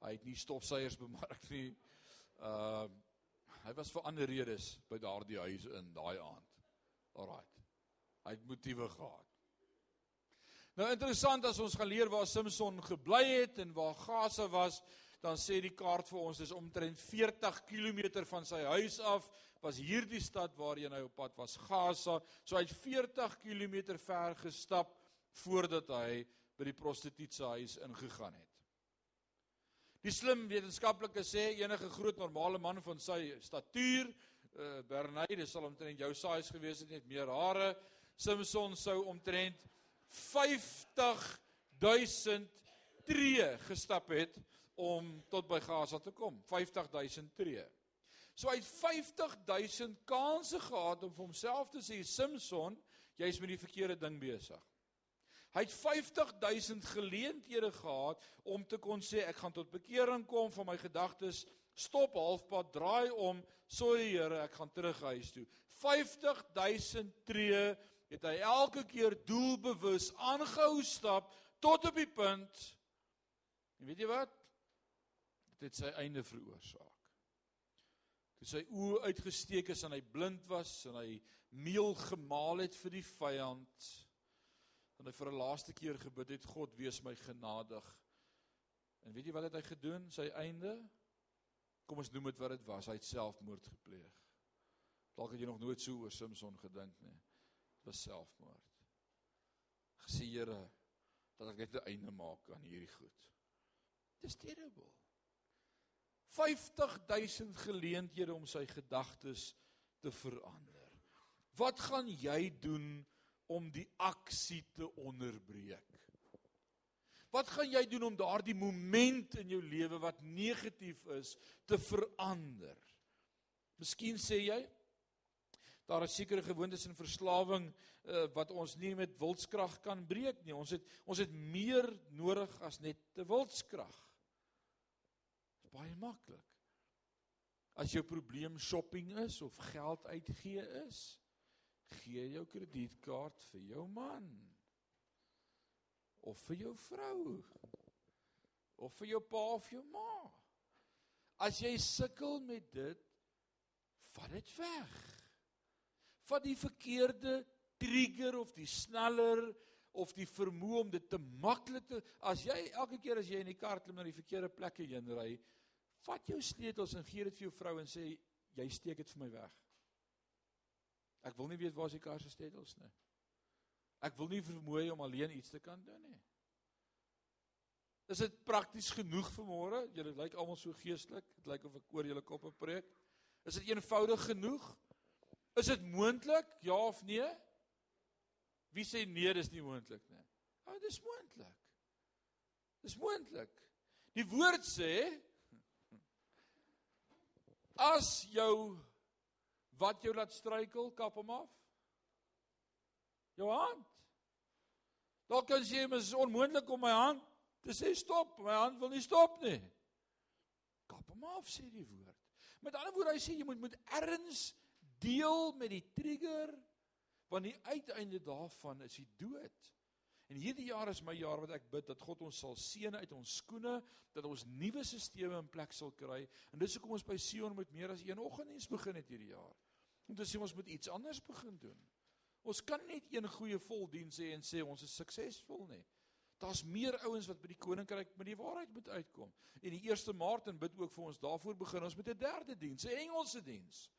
Hy het nie stofsuiers bemark nie. Uh hy was vir ander redes by daardie huis in daai aand. Alraait. Hy het motiewe gehad. Nou interessant as ons gaan leer waar Samson gebly het en waar Gaza was, dan sê die kaart vir ons dis omtrent 40 km van sy huis af was hierdie stad waarheen hy op pad was, Gaza. So hy het 40 km ver gestap voordat hy by die prostituut se huis ingegaan het. Die slim wetenskaplike sê enige groot normale man van sy statuur, uh, Bernay, sal omtrent jou size gewees het net meer hare. Samson sou omtrent 50 000 tree gestap het om tot by Gaza te kom. 50 000 tree. So hy het 50000 kansse gehad om vir homself te sê Samson, jy's met die verkeerde ding besig. Hy het 50000 geleenthede gehad om te kon sê ek gaan tot bekering kom van my gedagtes, stop halfpad, draai om, sorry Here, ek gaan terug huis toe. 50000 tree het hy elke keer doelbewus aangehou stap tot op die punt. En weet jy wat? Dit het sy einde veroorsaak toe sy oë uitgesteek is en hy blind was en hy meel gemaal het vir die vyand en hy vir 'n laaste keer gebid het God wees my genadig. En weet jy wat het hy gedoen? Sy einde? Kom ons noem dit wat dit was. Hy het selfmoord gepleeg. Dalk het jy nog nooit so oor Samson gedink nie. Dit was selfmoord. Gesê Here dat ek net 'n einde maak aan hierdie goed. Dis terrible 50000 geleenthede om sy gedagtes te verander. Wat gaan jy doen om die aksie te onderbreek? Wat gaan jy doen om daardie moment in jou lewe wat negatief is te verander? Miskien sê jy daar is sekere gewoontes en verslawing uh, wat ons nie met wilskrag kan breek nie. Ons het ons het meer nodig as net te wilskrag baie maklik. As jou probleem shopping is of geld uitgee is, gee jou kredietkaart vir jou man of vir jou vrou of vir jou pa of jou ma. As jy sukkel met dit, vat dit weg. Vat die verkeerde trigger of die sneller of die vermoë om dit te maklik te as jy elke keer as jy in die kar klim na die verkeerde plekke heen ry, Vat jou sleutels en gee dit vir jou vrou en sê jy steek dit vir my weg. Ek wil nie weet waar is die kar se sleutels nie. Ek wil nie vermoei om alleen iets te kan doen nie. Is dit prakties genoeg vir môre? Julle lyk almal so geestelik. Dit lyk of ek oor julle koppe preek. Is dit eenvoudig genoeg? Is dit moontlik? Ja of nee? Wie sê nee, dis nie moontlik nie. Ja, dis moontlik. Dis moontlik. Die woord sê As jou wat jou laat struikel, kap hom af. Jou hand. Dalk kan jy mens onmoontlik om my hand te sê stop, my hand wil nie stop nie. Kap hom af sê die woord. Met ander woorde hy sê jy moet met erns deel met die trigger want die uiteinde daarvan is die dood. En hierdie jaar is my jaar wat ek bid dat God ons sal seën uit ons skoene, dat ons nuwe stelsels in plek sal kry. En dis hoekom ons by Sion met meer as een oggenddiens begin het hierdie jaar. Om te sê ons moet iets anders begin doen. Ons kan net een goeie voldiens hê en sê ons is suksesvol nie. Daar's meer ouens wat by die koninkryk met die waarheid moet uitkom. En die 1 Maart en bid ook vir ons daarvoor begin ons met 'n derde diens, 'n Engelse diens.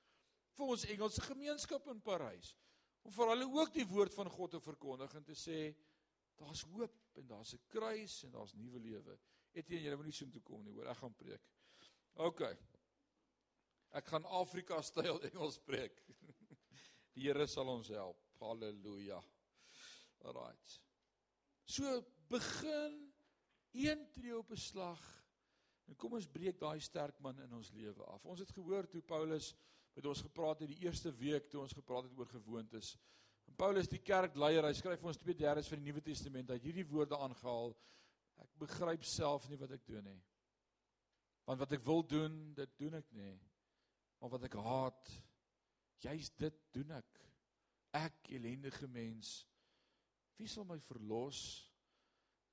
Vir ons Engelse gemeenskap in Parys. Om vir hulle ook die woord van God te verkondig en te sê Daar's hoop en daar's 'n kruis en daar's nuwe lewe. Etienne, jy moet nie so toe kom nie, hoor. Ek gaan preek. OK. Ek gaan Afrika styl Engels preek. Die Here sal ons help. Halleluja. Alrite. So begin een tree op 'n slag. En kom ons breek daai sterk man in ons lewe af. Ons het gehoor toe Paulus met ons gepraat het die eerste week toe ons gepraat het oor gewoontes. En Paulus die kerkleier, hy skryf ons 2/3 van die Nuwe Testament. Het hierdie woorde aangehaal. Ek begryp self nie wat ek doen nie. Want wat ek wil doen, dit doen ek nie. Maar wat ek haat, juis dit doen ek. Ek ellendige mens. Wie sal my verlos?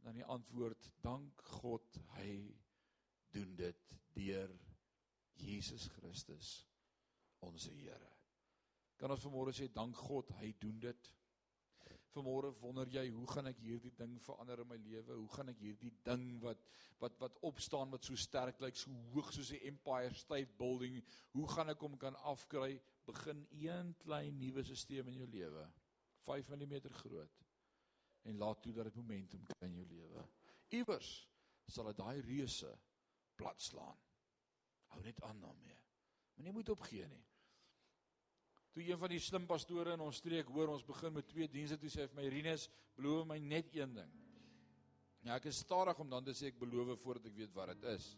Dan die antwoord: Dank God, hy doen dit deur Jesus Christus, ons Here. Kan ons vanmôre sê dank God, hy doen dit. Vanmôre wonder jy, hoe gaan ek hierdie ding verander in my lewe? Hoe gaan ek hierdie ding wat wat wat opstaan wat so sterk lyk, so hoog soos 'n Empire State Building, hoe gaan ek hom kan afkry? Begin een klein nuwe stelsel in jou lewe. 5 mm groot. En laat toe dat dit momentum kry in jou lewe. Iewers sal dit daai reuse plat slaan. Hou net aan daarmee. Moenie moet opgee nie. Toe een van die slim pastore in ons streek hoor ons begin met twee dienste toe sê hy vir my Rinus, beloof my net een ding. Ja, ek is stadig om dan te sê ek beloof voordat ek weet wat dit is.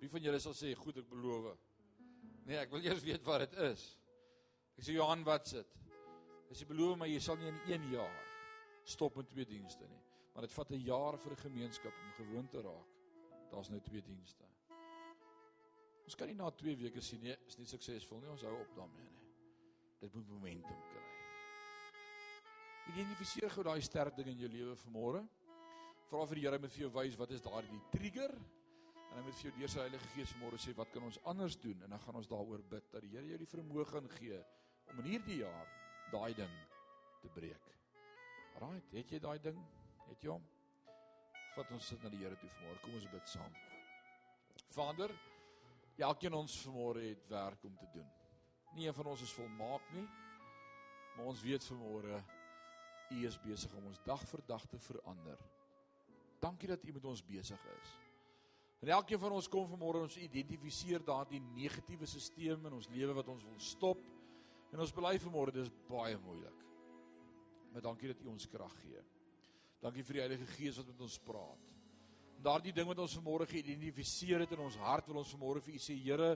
Wie van julle sal sê goed ek beloof? Nee, ek wil eers weet wat dit is. Ek sê Johan, wat sit? Hy sê beloof my jy sal nie in 1 jaar stop met twee dienste nie. Maar dit vat 'n jaar vir 'n gemeenskap om gewoon te raak. Daar's nou twee dienste. Ons kan nie na 2 weke sien nie, is nie suksesvol nie. Ons hou op daarmee nie. Dit moet momentum kry. Identifiseer gou daai sterk ding in jou lewe vanmôre. Vra vir die Here om vir jou wys wat is daardie trigger en hy moet vir jou deur sy Heilige Gees vanmôre sê wat kan ons anders doen en dan gaan ons daaroor bid dat die Here jou die vermoë gaan gee om in hierdie jaar daai ding te breek. Right, het jy daai ding? Het jy hom? Vat ons sit na die Here toe vanmôre. Kom ons bid saam. Vader, elkeen ons vanmôre het werk om te doen. Nie een van ons is volmaak nie. Maar ons weet vanmôre U is besig om ons dag vir dag te verander. Dankie dat U met ons besig is. En elkeen van ons kom vanmôre ons identifiseer daardie negatiewe stelsel in ons lewe wat ons wil stop. En ons bely vanmôre dis baie moeilik. Maar dankie dat U ons krag gee. Dankie vir die Heilige Gees wat met ons praat. Daardie ding wat ons vanmôre geïdentifiseer het in ons hart wil ons vanmôre vir U sê Here,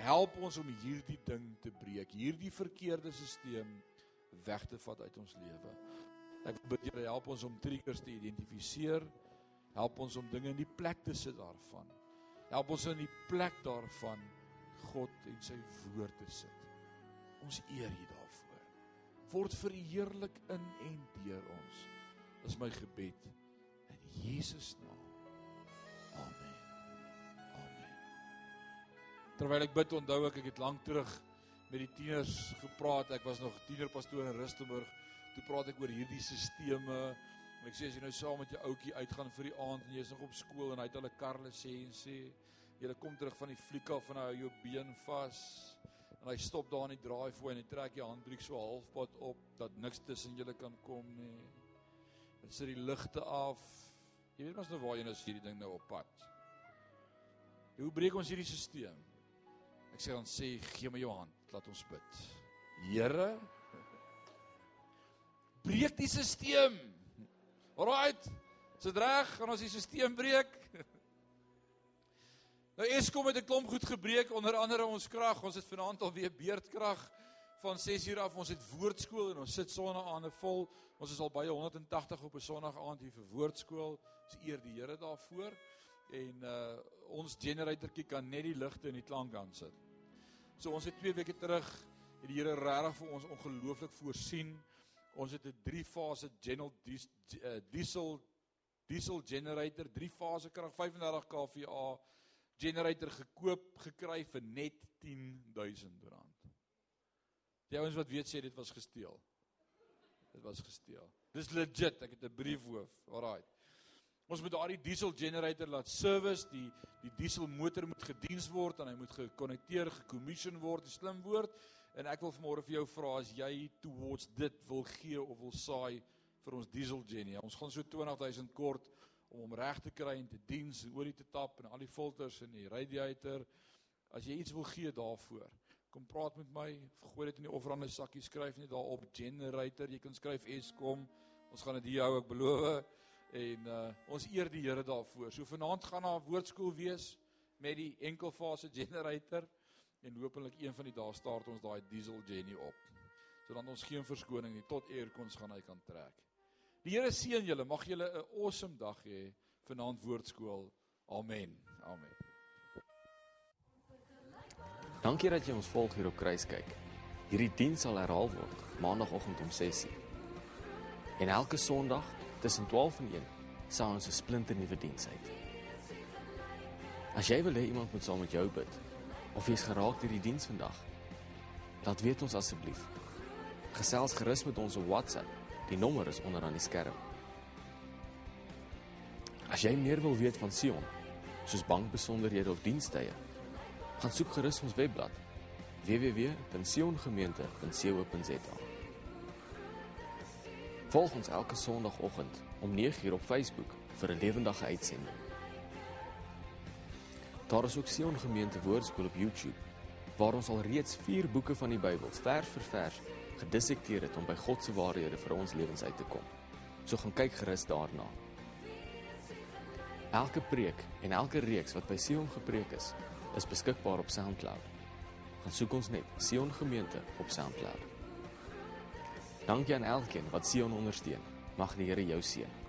help ons om hierdie ding te breek, hierdie verkeerde stelsel weg te vat uit ons lewe. Ek bid Here help ons om triggers te identifiseer. Help ons om dinge in die plek te sit daarvan. Help ons in die plek daarvan God en sy woord te sit. Ons eer U daarvoor. Word verheerlik in en deur ons. Dis my gebed in Jesus naam. Amen. Terwyl ek bid, onthou ek ek het lank terug met die tieners gepraat. Ek was nog tienerpastoor in Rustenburg. Toe praat ek oor hierdie. En ek sê as jy nou saam met jou ouetjie uitgaan vir die aand en jy's nog op skool en hy het hulle karle sê en sê jy kom terug van die fliek af en hy hou jou been vas. En hy stop daar in die draaifooi en hy trek jou handbriek so halfpad op dat niks tussen julle kan kom nie. Dit sit die ligte af. Jy weet mos nou waar jy nou is hierdie ding nou op pad. Hoe breek ons hierdie stelsel? Ek sê dan sê gee my jou hand, laat ons bid. Here breek die stelsel. Alraight. Dis reg, gaan ons die stelsel breek. Nou Eskom het 'n klomp goed gebreek, onder andere ons krag. Ons het vanaand al weer beurtkrag van 6uur af. Ons het woordskool en ons sit sonnaande vol. Ons is al baie 180 op 'n Sondag aand hier vir woordskool. Ons eer die Here daarvoor en uh ons generatorkie kan net die ligte in die klank aan sit. So ons het 2 weke terug het die Here regtig vir ons ongelooflik voorsien. Ons het 'n 3 fase general eh, diesel diesel generator, 3 fase krag 35 kVA generator gekoop gekry vir net R10000. Die ouens wat weet sê dit was gesteel. Dit was gesteel. Dis legit, ek het 'n brief hoof. Alraai. Ons moet daardie diesel generator laat service, die die diesel motor moet gediens word en hy moet gekonnekteer, gecommission word, 'n slim woord. En ek wil vanmôre vir jou vra as jy towards dit wil gee of wil saai vir ons diesel genie. Ons gaan so 20000 kort om hom reg te kry en te diens en olie te tap en al die filters en die radiator. As jy iets wil gee daarvoor, kom praat met my. Gooi dit in die offerande sakkie, skryf net daarop generator. Jy kan skryf Eskom. Ons gaan dit hier hou, ek beloof. En uh ons eer die Here daarvoor. So vanaand gaan daar 'n woordskool wees met die enkelfase generator en hopelik een van die dae start ons daai diesel genny op. Sodat ons geen verskoning nie tot aircons gaan hy kan trek. Die Here seën julle. Mag julle 'n awesome dag hê vanaand woordskool. Amen. Amen. Dankie dat jy ons volg hier op Kruiskyk. Hierdie diens sal herhaal word maandagooggend om 6:00. En elke Sondag tussen 12 en 1 sal ons 'n splinter nuwe diens uit. As jy wil hê iemand moet saam met jou bid of jy's geraak deur die diens vandag, laat weet ons asseblief. Gesels gerus met ons op WhatsApp. Die nommer is onder aan die skerm. As jy meer wil weet van Sion, soos bankbesonderhede of dienstye, gaan soek gerus ons webblad www.siongemeente.co.za. Volg ons elke Sondagoggend om 9:00 op Facebook vir 'n lewendige uitsending. Daar is ook Sion Gemeente Woordskool op YouTube waar ons al reeds 4 boeke van die Bybel vers vir vers gedissekteer het om by God se waarhede vir ons lewens uit te kom. So gaan kyk gerus daarna. Elke preek en elke reeks wat by Sion gepreek is, is beskikbaar op SoundCloud. Gaan soek ons net Sion Gemeente op SoundCloud. Dankie aan elkeen wat Sion ondersteun. Mag die Here jou seën.